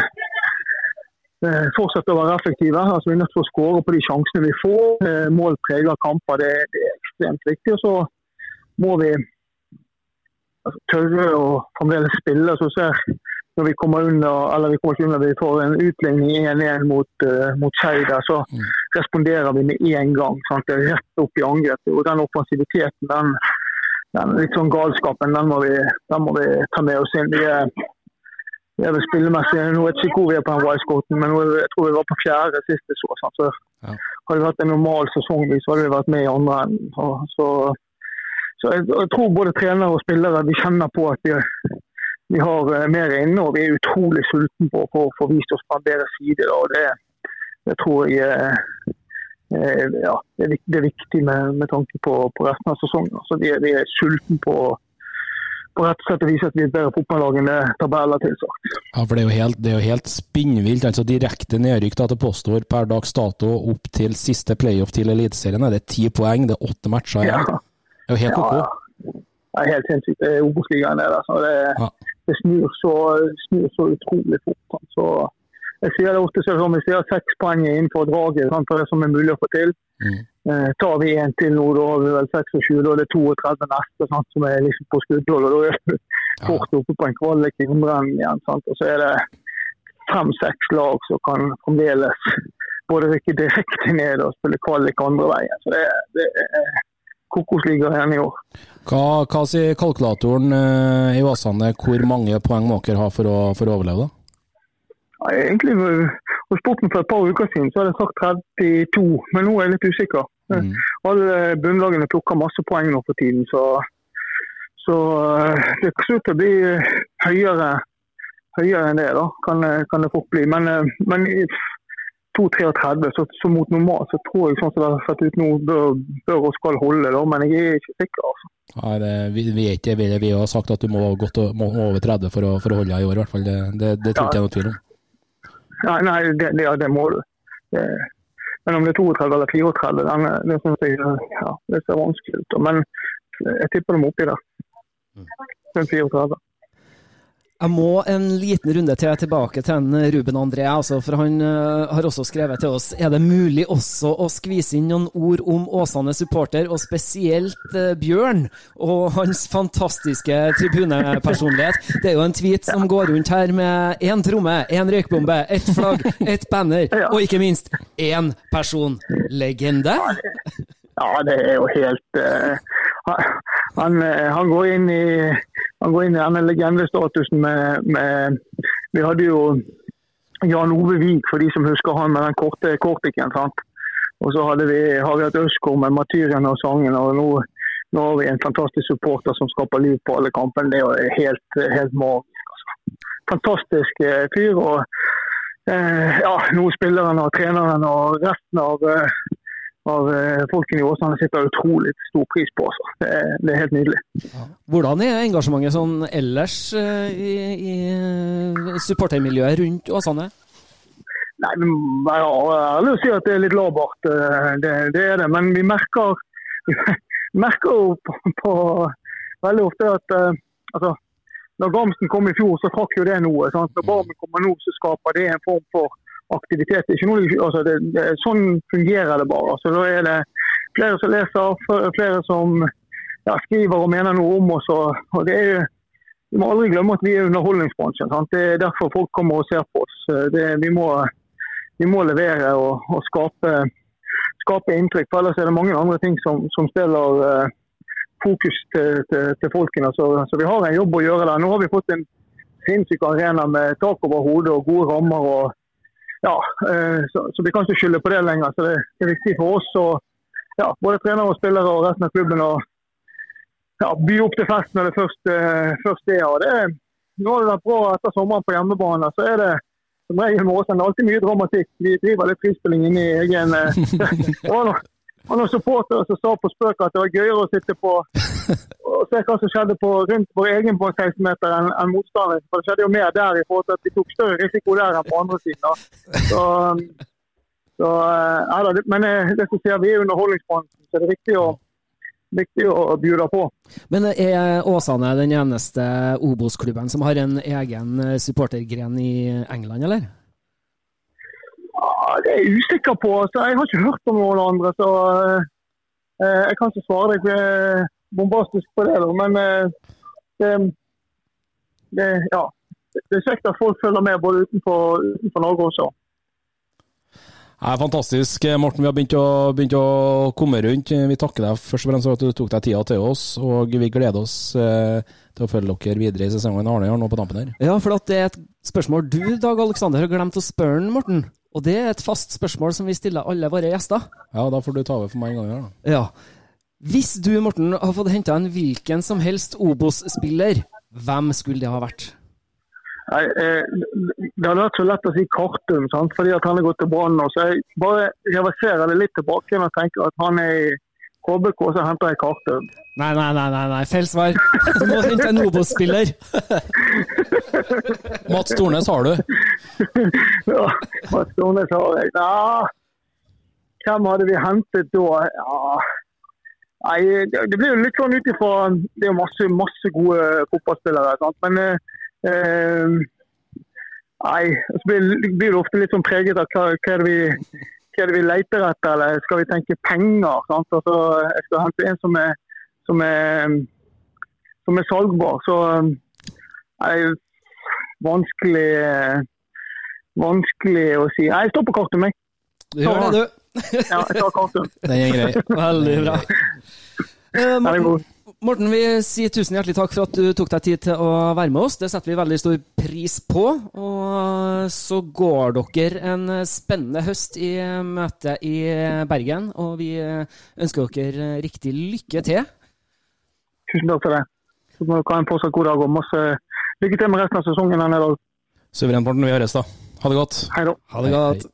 eh, fortsette å være effektive. Altså, vi er nødt til å skåre på de sjansene vi får. Eh, mål preger kamper, det, det, er ekstremt viktig. Og så må vi altså, tørre å fremdeles spille. Så ser når vi kommer under, eller vi kommer ikke under, vi får en utligning 1-1 mot, uh, mot Skeid, så mm. responderer vi med en gang. Sant? Det er rett opp i angrep. Og den offensiviteten den den sånn galskapen, den må, vi, den må vi ta med oss inn. Vi er, vi er spillemessig Nå vet ikke hvor vi er på den Wisecoaten, men jeg tror vi var på fjerde siste så. så. Så ja. Hadde det vært en normal sesong, så hadde vi vært med i andre enden. Så, så jeg, jeg, tror både trenere og spillere vi kjenner på at vi, vi har eh, mer inne, og vi er utrolig sultne på å få vist oss på en bedre side. Og det, det tror jeg Eh, ja, det, er, er viktig med, med tanke på, på, resten av sesongen. Altså, vi, er, vi er sultne på, på rett og slett å vise at vi er et bedre fotballag enn det tabeller tilsagt. Ja, for Det er jo helt, det er jo helt spinnvilt. altså Direkte nedrykk til påstår per dags dato opp til siste playoff til Eliteserien. Er det ti poeng, det er åtte matcher igjen. Ja. Det er jo helt Ja, ok. ja. Er helt sinnssykt. Det er Obos-ligaen der. Altså. Det, Ja. det snur, så, snur så utrolig fort. Så jeg sier det ofte selv om jeg har seks poeng innenfor draget sant, for det som er mulig å få til, Mm. eh, tar vi en til nå, da har vi vel 26, da er det 32 neste sant, som er liksom på skuddhold. og Da er vi fort oppe på en kvalik i omdreining igjen. Sant? Og så er det fem-seks lag som kan fremdeles både rykke direkte ned og spille kvalik andre veien. Så det, det er kokosliga igjen i år. Hva, hva sier kalkulatoren eh, i Vassane, hvor mange poeng må dere ha for å, for å overleve? da? Ja, egentlig hos sporten for et par uker siden så hadde jeg sagt 32, men nå er jeg litt usikker. Mm. Alle bunnlagene plukker masse poeng nå for tiden, så, så eh, det ser ut til å bli høyere, høyere enn det. da, kan, kan det fort bli. Men, eh, men i 2-33, så, så mot normalt, så tror jeg sånn som det har sett ut nå, bør, bør og skal holde. da, Men jeg er ikke sikker. altså. Nei, det, vi, vi, ikke, vi, vi har sagt at du må, godt, må over 30 for å, for å holde deg i år, i hvert fall. Det, det, det tror ikke jeg er noe tvil om. Nei, nei det, det, ja, det må du. Men om det er 32 eller 34, den, det syns jeg ja, det ser vanskelig ut. Men jeg tipper dem oppi der. Den 34. Jeg må en liten runde til tilbake til en Ruben André, altså, for han uh, har også skrevet til oss. Er det mulig også å skvise inn noen ord om Åsane supporter, og spesielt uh, Bjørn og hans fantastiske tribunepersonlighet? Det er jo en tweet som går rundt her med én tromme, én røykbombe, ett flagg, ett banner, og ikke minst én person. Legende? Ja, det er jo helt uh, han, han går inn i han går inn i denne legendestatusen med, med Vi hadde jo Jan Ove Vik, for de som husker han med den korte kortiken. sant? Og så hadde vi, har vi hatt Øskår med martyrene og sangen. og nå, nå har vi en fantastisk supporter som skaper liv på alle kampene. Det er jo helt, helt magisk. altså. Fantastisk eh, fyr. og eh, ja, nå spilleren og treneren og resten av eh, av eh, folkene i Åsane setter utrolig stor pris på. Altså. Det, er, det er helt nydelig. Hvordan er engasjementet sånn ellers eh, i, i eh, supportermiljøet rundt Åsane? Nei, Jeg er ærlig å si at det er litt labert, det, det er det. Men vi merker, vi merker jo på, på veldig ofte at altså, når Gamsten kom i fjor, så trakk jo det noe. Sant? Når Barmen kommer nå, så skaper det en form for aktivitet. Noe, altså det, det, sånn fungerer det bare. Altså, da er det flere som leser, flere som ja, skriver og mener noe om oss. Og, og det er jo, vi må aldri glemme at vi er underholdningsbransjen. Sant? Det er derfor folk kommer og ser på oss. Det, vi, må, vi må levere og, og skape, skape inntrykk. For ellers er det mange andre ting som, som stiller uh, fokus til, til, til folkene. Så, så vi har en jobb å gjøre der. Nå har vi fått en sinnssyk arena med tak over hodet og gode rammer. og ja, eh, så, så vi kan ikke skylde på det lenger. Så det, det er viktig for oss og ja, både trenere og spillere og resten av klubben å ja, by opp til fest når det først, eh, først er. Og det, er- nå har det vært bra etter sommeren på hjemmebane. Så er det som regel med Åsane alltid mye dramatikk. Vi driver litt frispilling inne i egen eh, Det noen, supportere som sa på spøk at det var gøyere å sitte på og se hva som skjedde på, rundt vår egen på 16 meter enn en motstander. For det skjedde jo mer der i forhold til at de tok større risiko der enn på andre siden. Da. Så, så, eh, ja, da, men eh, det som sier, vi er underholdningsbransjen, så det er viktig å, viktig å bjude på. Men er Åsane den eneste Obos-klubben som har en egen eh, supportergren i England, eller? Ja, det er jeg usikker på. Så jeg har ikke hørt om noen andre. så eh, Jeg kan ikke svare deg eh, bombastisk på det. Da. Men eh, det, det, ja. det er kjekt at folk følger med både utenfor, utenfor Norge også. er fantastisk, Morten. Vi har begynt å, begynt å komme rundt. Vi takker deg først og fremst for at du tok deg tida til oss, og vi gleder oss eh, til å følge dere videre i sesongen. Arne har nå på tampen her. Ja, for at det er et spørsmål du, Dag Aleksander, har glemt å spørre Morten. Og det er et fast spørsmål som vi stiller alle våre gjester. Ja, da får du ta over for meg en gang her, da. Ja. Hvis du, Morten, har fått henta en hvilken som helst Obos-spiller, hvem skulle det ha vært? Nei, eh, Det hadde vært så lett å si Kartum, sant? fordi at han er gått til Brann. Så jeg bare reverserer det litt tilbake og tenker at han er i KBK, så henter jeg Kartøv. Nei, nei, nei, nei, nei. feil svar. Du må hente en Obos-spiller. Mats Tornes har du. ja, Mats Tornes har jeg. Ja, hvem hadde vi hentet da? Ja. Nei, det blir jo litt sånn ut ifra Det er jo masse, masse gode fotballspillere. Sant? Men eh, eh, Nei, så blir det blir det ofte litt sånn preget av hva, hva, er det vi, hva er det vi leter etter, eller skal vi tenke penger? Sant? Altså, jeg skal hente en som er, som er, som er salgbar. Så er vanskelig eh, vanskelig å si. Nei, jeg står på kartet, meg. Du gjør det, du. Ja, jeg tar kartet. Den er grei. Veldig bra. Eh, Morten, Morten, vi sier tusen hjertelig takk for at du tok deg tid til å være med oss. Det setter vi veldig stor pris på. Og så går dere en spennende høst i møte i Bergen, og vi ønsker dere riktig lykke til. Tusen takk for det. Så må dere ha en fortsatt god dag og masse lykke til med resten av sesongen. denne dag. Suverent, Morten. Vi høres, da. Ha det godt. Hei da. Ha det godt.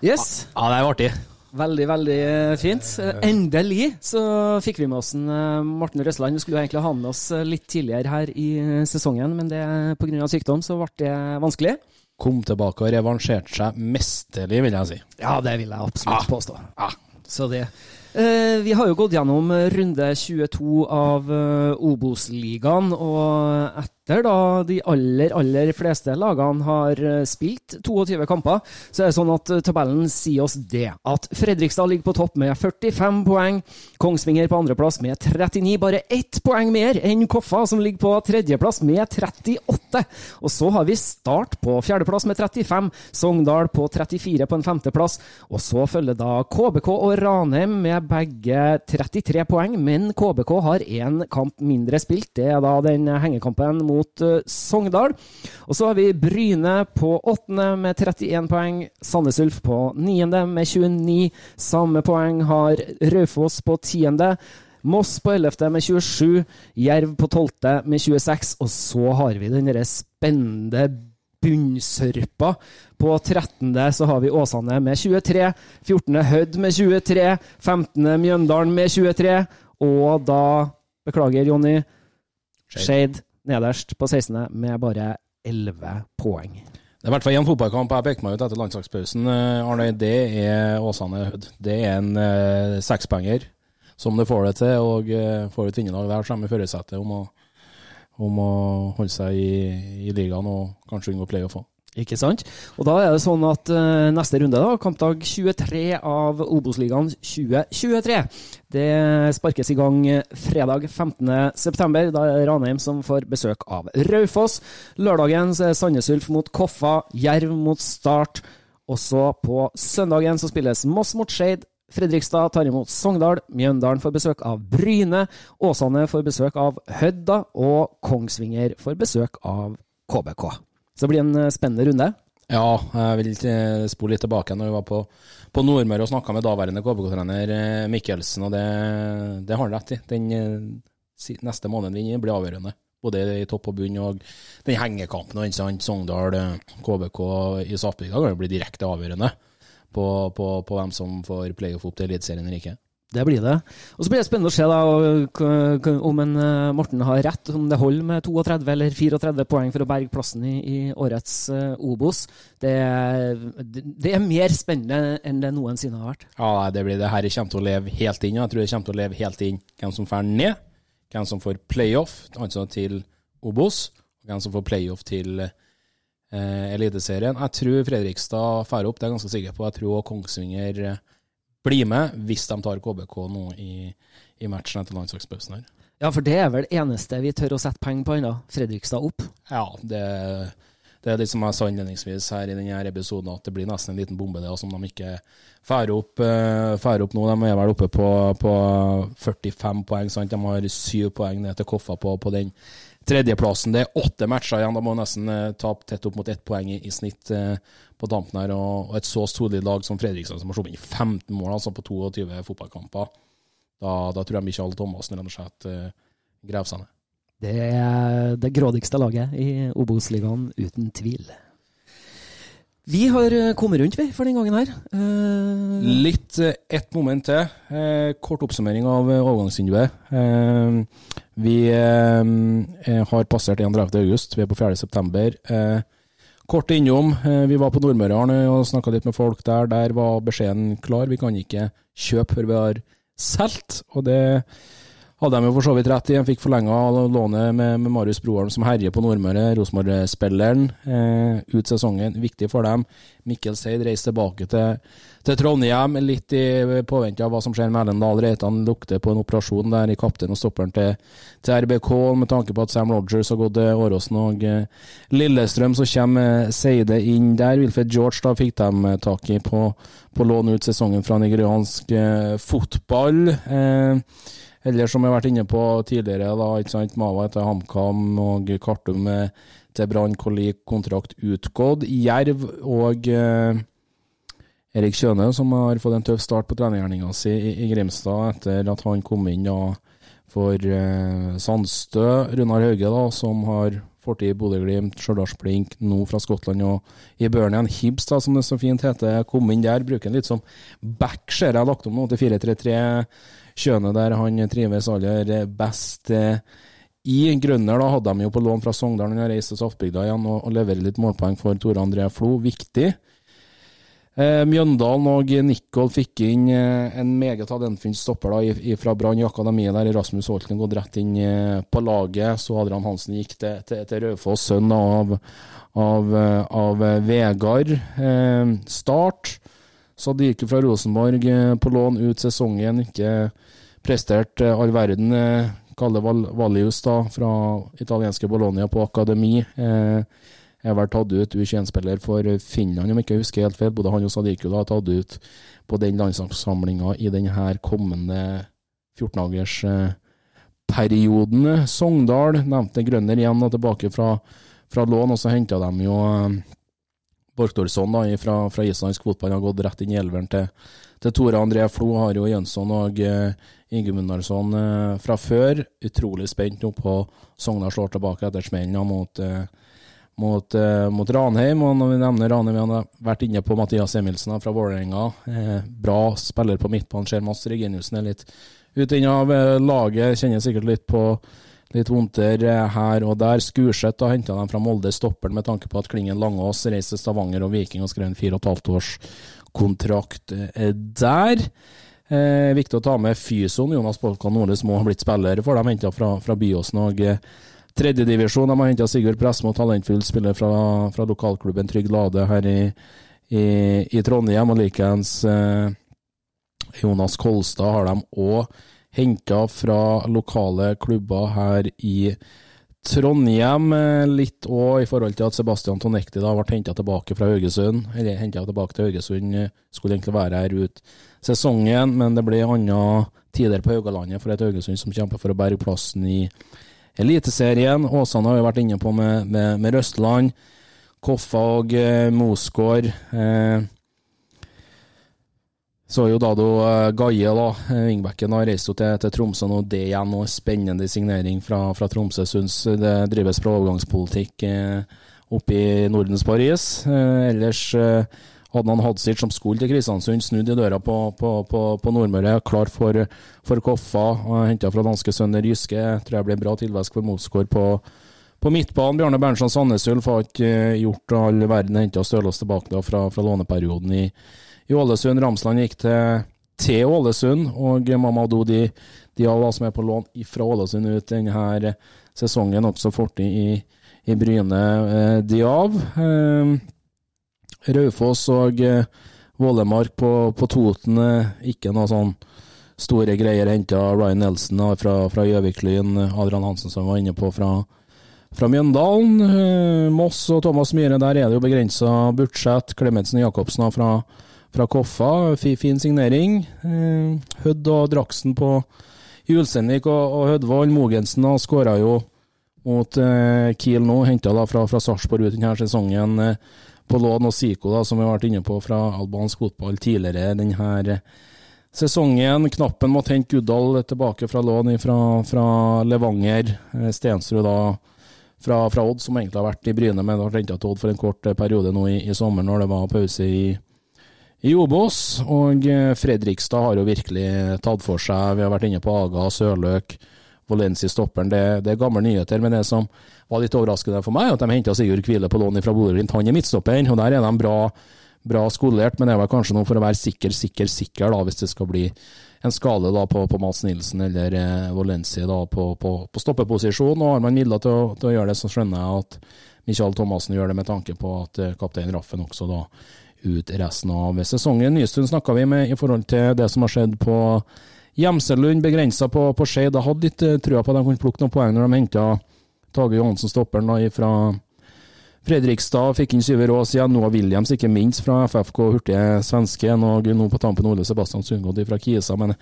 Yes. Ja, det er jo artig. Veldig, veldig fint. Eh, Endelig så fikk vi med oss en eh, Morten Røsland. Vi skulle jo egentlig ha med oss eh, litt tidligere her i sesongen, men det pga. sykdom så ble det vanskelig. Kom tilbake og revansjerte seg mesterlig, vil jeg si. Ja, det vil jeg absolutt Ah. påstå. Så det. Vi har jo gått gjennom runde 22 av Obos-ligaen, og etter da de aller, aller fleste lagene har eh, spilt 22 kamper, så er det sånn at eh, tabellen sier oss det. At Fredrikstad ligger på topp med 45 poeng, Kongsvinger på andreplass med 39, bare ett poeng mer enn Koffa, som ligger på tredjeplass med 38. Og så har vi Start på fjerdeplass med 35, Sogndal på 34 på en femteplass, og så følger da KBK og Ranheim med begge 33 poeng, men KBK har én kamp mindre spilt. Det er da den hengekampen mot eh, Sogndal. Og så har vi Bryne på åttende med 31 poeng, Sandnes Ulf på niende med 29. Samme poeng har Raufoss på tiende. Moss på 11. med 27, Jerv på 12. med 26, og så har vi den derre spennende bunnsørpa. På 13. så har vi Åsane med 23, 14. Hødd med 23, 15. Mjøndalen med 23, og da, beklager Jonny, Skeid nederst på 16. med bare 11 poeng. Det er i hvert fall én fotballkamp jeg pekte meg ut etter landslagspausen. eh, Arne, det er Åsane Hødd. Det er en eh, sekspenger som du får det til. Og eh, får et vinnerlag der, så er de i førersetet om, om å holde seg i, i ligaen og kanskje unngå playoff òg. Ikke sant? Og da er det sånn at uh, neste runde, da, kampdag 23 av Obos-ligaen 2023, det sparkes i gang fredag 15.9. Da er det Ranheim som får besøk av Raufoss. Lørdagen så er Sandnes Ulf mot Koffa, Jerv mot Start. Og så på søndagen så spilles Moss mot Skeid. Fredrikstad tar imot Sogndal, Mjøndalen får besøk av Bryne, Åsane får besøk av Hødda, og Kongsvinger får besøk av KBK. Så det blir en eh, spennende runde. Ja, jeg vil eh, spole litt tilbake når vi var på, på Nordmøre og snakka med daværende KBK-trener eh, Mikkelsen, og det, det har han rett i. Den neste måneden vi blir avgjørende. Både i topp og bunn, og den hengekampen og Sogndal, KBK i Saftbygda kan jo bli direkte avgjørende på, på, på hvem som får playoff opp til Eliteserien eller ikke. Det blir det. Og Så blir det spennende å se da, om en eh, Morten har rett, om det holder med 32 eller 34 poeng for å berge plassen i, i årets uh, Obos. Det, det er mer spennende enn det noensinne har vært. Ja, det blir det her kommer til å leve helt inn. Jeg tror det kommer til å leve helt inn hvem som får ned, hvem som får playoff, altså til Obos, og hvem som får playoff til eh, Eliteserien. Jeg tror Fredrikstad drar opp, det er jeg ganske sikker på. Jeg tror Kongsvinger eh, blir med hvis de tar KBK nå i, i matchen etter landslagspausen her. Ja, for det er vel det eneste vi tør å sette penger på ennå. Fredrikstad opp. Ja, det, det er litt som jeg sa innledningsvis her i denne episoden, at det blir nesten en liten bombe det, som de ikke får opp, eh, fær opp nå. De er vel oppe på, på 45 poeng, sant? de har syv poeng ned til Koffa på, på den tredjeplassen. Det er åtte matcher igjen, Da må nesten ta tape tett opp mot ett poeng i, i snitt eh, på tampen her. Og, og et så solid lag som Fredrikstad, som har sluppet inn 15 mål altså på 22 fotballkamper, da, da tror jeg Michael Thomassen rett og slett uh, graver seg ned. Det er det grådigste laget i Obos-ligaen, uten tvil. Vi har eh, kommet rundt, vi, for den gangen her. Uh... Litt eh, ett moment til. Eh, kort oppsummering av eh, overgangsvinduet. Eh, vi har passert 31. august, vi er på 4. september. kort innom. vi var på Nordmøre og snakka litt med folk der. Der var beskjeden klar. Vi kan ikke kjøpe før vi har solgt. Og det hadde de jo for så vidt rett i. De fikk forlenga lånet med, med, Marius Broholm, som herjer på Nordmøre. Rosenborg-spilleren. Eh, ut sesongen. Viktig for dem. Mikkel Seid reiser tilbake til, til, Trondheim, litt i påvente av hva som skjer med Erlend Dahl Reitan. Lukter på en operasjon der i kaptein og stopperen til, til, RBK, med tanke på at Sam Rogers har gått til Åråsen og eh, Lillestrøm, så kommer eh, Seide inn der. Wilfred George da fikk de tak i på, på lån ut sesongen fra nigeriansk eh, fotball. Eh, eller som jeg har vært inne på tidligere, da, ikke sant, Mava til HamKam og Kartum til Brann kontrakt utgått. Jerv og eh, Erik Kjøne, som har fått en tøff start på trenergjerninga si i, i, Grimstad etter at han kom inn da for eh, Sandstø. Runar Hauge, da, som har fortid i Bodø-Glimt, Stjørdals-Blink, nå fra Skottland og i Burnian Hibs, da, som det så fint heter, kom inn der. Bruker han litt som back, ser jeg, lagt om nå til 4-3-3. Kjøne der han trives aller best. I Grønner da hadde de jo på lån fra Sogndal, han har reist til Saftbygda igjen og, og leverer litt målpoeng for Tore André Flo. Viktig. Eh, Mjøndalen og Nicol fikk inn eh, en meget talentfull stopper da, fra Brann i akademiet. der Rasmus Holten gått rett inn eh, på laget. Så Adrian Hansen gikk til, til, til Raufoss, sønn av, av, av Vegard. Start. Sadiku fra Rosenborg på lån ut sesongen. Ikke prestert all verden. Kalle Vallius da, fra italienske Bologna på akademi. Eh, er vel tatt ut U21-spiller for Finland, om jeg ikke husker helt feil. Både han og Sadiku er tatt ut på den landslagssamlinga i denne kommende 14-dagersperioden. Sogndal nevnte Grønner igjen og tilbake fra, fra lån, og så henta de jo Borgdorsson da, fra, fra islandsk fotball har gått rett inn i elveren til, til Tore André Flo. Har jo Jønsson og uh, Ingemundarsson uh, fra før. Utrolig spent nå på Sogndal slår tilbake etter smellen mot, uh, mot, uh, mot, Ranheim. Og når vi nevner Ranheim, vi har vært inne på Mathias Emilsen fra Vålerenga. bra spiller på midtbanen. Ser Mads Reginiussen er litt ute inne av laget. Kjenner sikkert litt på Litt vondter her og der. Skurseth har henta dem fra Molde, stopperen med tanke på at Klingen Langås reiser Stavanger og Viking og skrev en fire og et halvt års kontrakt eh, der. Eh, viktig å ta med Fyson. Jonas Polkan Nordnes må ha blitt spiller for dem, henta fra, fra Byåsen og eh, tredjedivisjon. De har henta Sigurd Pressmo, talentfull spiller fra, fra, lokalklubben Trygg Lade her i, i, i Trondheim. Og likeens eh, Jonas Kolstad har de òg henta fra lokale klubber her i Trondheim. Eh, litt òg i forhold til at Sebastian Tonekti da ble henta tilbake fra Haugesund. Eller henta tilbake til Haugesund, eh, skulle egentlig være her ut sesongen, men det ble andre tider på Haugalandet for et Haugesund som kjemper for å berge plassen i Eliteserien. Åsane har vi vært inne på med, med, med Røstland. Koffa og eh, Mosgård. Eh, så jo Dado uh, Gaie, da, Vingbekken har reist til, til, Tromsø nå. Det igjen noe spennende signering fra, fra Tromsø. Syns det drives fra overgangspolitikk eh, oppe i Nordens Paris. Eh, ellers eh, hadde han Hadzic som skulle til Kristiansund, snudd i døra på, på, på, på Nordmøre. Klar for, for Koffa. Henta fra danske Sønder Jyske. Tror jeg blir bra tilvæsk for motskår på, på midtbanen. Bjarne Berntsen Sandnesulf har ikke eh, gjort all verden. Henta Stølås tilbake da, fra, fra låneperioden i i Ålesund. Ramsland gikk til, til Ålesund, og Mamadou Di Diala, som er på lån fra Ålesund ut denne sesongen, også fortid i, i Bryne eh, Diav. Eh, Raufoss og eh, Vålemark på, på Toten, eh, ikke noe sånn store greier henta. Ryan Nelson fra, fra Gjøvik-Lyn, Adrian Hansen som var inne på fra, fra Mjøndalen. Eh, Moss og Thomas Myhre, der er det jo begrensa budsjett. Klemetsen og Jacobsen fra, fra Koffa. Fin signering. Eh, Hødd og Draksen på Julsenvik og, og Hødvold. Mogensen har skåra jo mot eh, Kiel nå, henta fra, fra Sarpsborg ut denne sesongen eh, på lån. Og Siko, da, som vi har vært inne på fra albansk fotball tidligere denne sesongen. Knappen måtte hente Guddal tilbake fra lån fra, fra Levanger. Stensrud da fra, fra, Odd, som egentlig har vært i Bryne, men har henta til Odd for en kort eh, periode nå i, i sommer, når det var pause i, i Obos. Og eh, Fredrikstad har jo virkelig tatt for seg. Vi har vært inne på Aga, Sørløk, Valenci stopperen. Det, det, er gamle nyheter. Men det som var litt overraskende for meg, at de henta Sigurd Kvile på lån fra Bodø-Glimt. Han er midtstopper, og der er de bra, bra skolert. Men det var kanskje noe for å være sikker, sikker, sikker, da, hvis det skal bli en skade da på, på Mats Nilsen eller eh, Valenci da på, på, på stoppeposisjon. Og har man midler til til å, gjøre det, så skjønner jeg at Michael Thomassen gjør det med tanke på at eh, kaptein Raffen også da ut resten av sesongen. Nystuen snakka vi med i forhold til det som har skjedd på Gjemselund, begrensa på, på Skeid. Jeg hadde litt uh, trua på at de kunne plukke noen poeng når de henta Tage Johansen, stopperen, fra Fredrikstad fikk inn Syver Aas igjen, Noah Williams ikke minst fra FFK, hurtige svensken, og nå på tampen Ole Sebastian Sundgodt fra Kisa. Men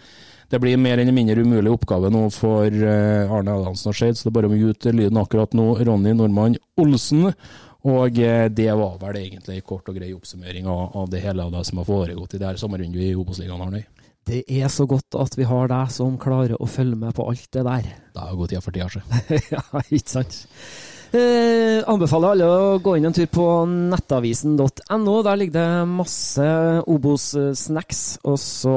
det blir mer eller mindre umulig oppgave nå for eh, Arne Adamsen og Skeid, så det er bare å mute lyden akkurat nå. Ronny Normann Olsen. Og eh, det var vel egentlig en kort og grei oppsummering av det hele av det som har foregått i det her sommerrundet i Obos-ligaen. Arnøy. Det er så godt at vi har deg som klarer å følge med på alt det der. Det god tida for tida, ja, ikke sant. Eh, anbefaler alle å gå inn en tur på nettavisen.no. Der ligger det masse Obos-snacks. Og så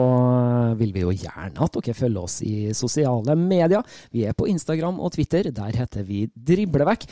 vil vi jo gjerne at dere følger oss i sosiale medier. Vi er på Instagram og Twitter. Der heter vi Driblevekk.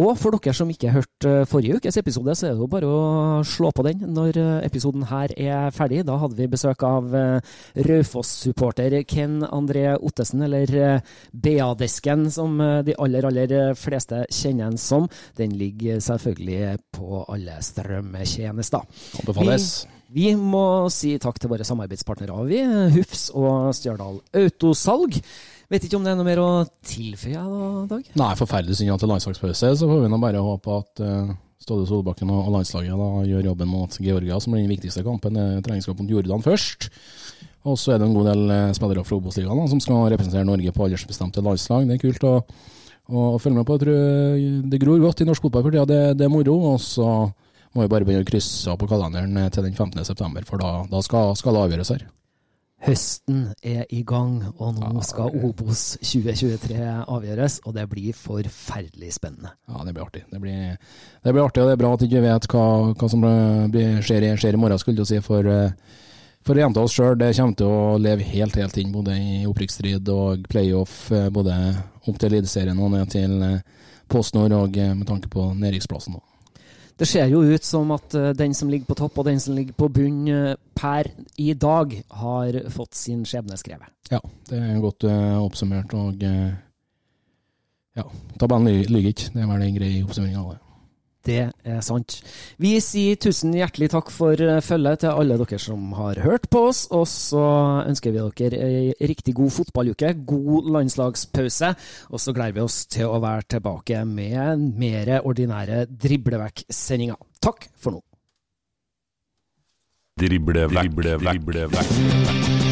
Og for dere som ikke hørte forrige ukes episode, så er det jo bare å slå på den når episoden her er ferdig. Da hadde vi besøk av eh, Raufoss-supporter Ken André Ottesen, eller eh, BA-desken, som eh, de aller, aller fleste kjenner den som. Den ligger selvfølgelig på alle strømmetjenester. Anbefales. Vi, vi må si takk til våre samarbeidspartnere, vi. Hufs og Stjørdal Autosalg. Vet ikke om det er noe mer å tilføye, Dag? Nei, forferdelig synd til landslagspause. Så får vi nå bare håpe at uh, Ståle Solbakken og landslaget da, gjør jobben mot Georgia, som blir den viktigste kampen. Treningskampen mot Jordan først. Og så er det en god del uh, spillere fra Obos-ligaen som skal representere Norge på aldersbestemte landslag. Det er kult. og og følg med på. Jeg tror det gror godt i norsk fotball for tida. Det, det, er moro. Og så må vi bare begynne å krysse av på kalenderen til den 15.9, for da, da skal, skal, det avgjøres her. Høsten er i gang, og nå skal Obos 2023 avgjøres. Og det blir forferdelig spennende. Ja, det blir artig. Det blir, det blir artig, og det er bra at vi ikke vet hva, hva som skjer i, skjer, i morgen, skulle du si. for... For av oss sjøl, det kommer til å leve helt helt inn både i opprykksstrid og playoff, eh, både opp til Eliteserien og ned til eh, PostNord, og eh, med tanke på nedrykksplassen. Det ser jo ut som at den som ligger på topp og den som ligger på bunn per i dag, har fått sin skjebne skrevet. Ja, det er godt oppsummert. Og ja, tabellen lyver ikke. Det er vel en grei oppsummering av det. Det er sant. Vi sier tusen hjertelig takk for eh, følget til alle dere som har hørt på oss. Og så ønsker vi dere ei riktig god fotballuke, god landslagspause. Og så gleder vi oss til å være tilbake med mer ordinære driblevekk-sendinger. Takk for nå. Driblevekk, driblevekk, driblevekk.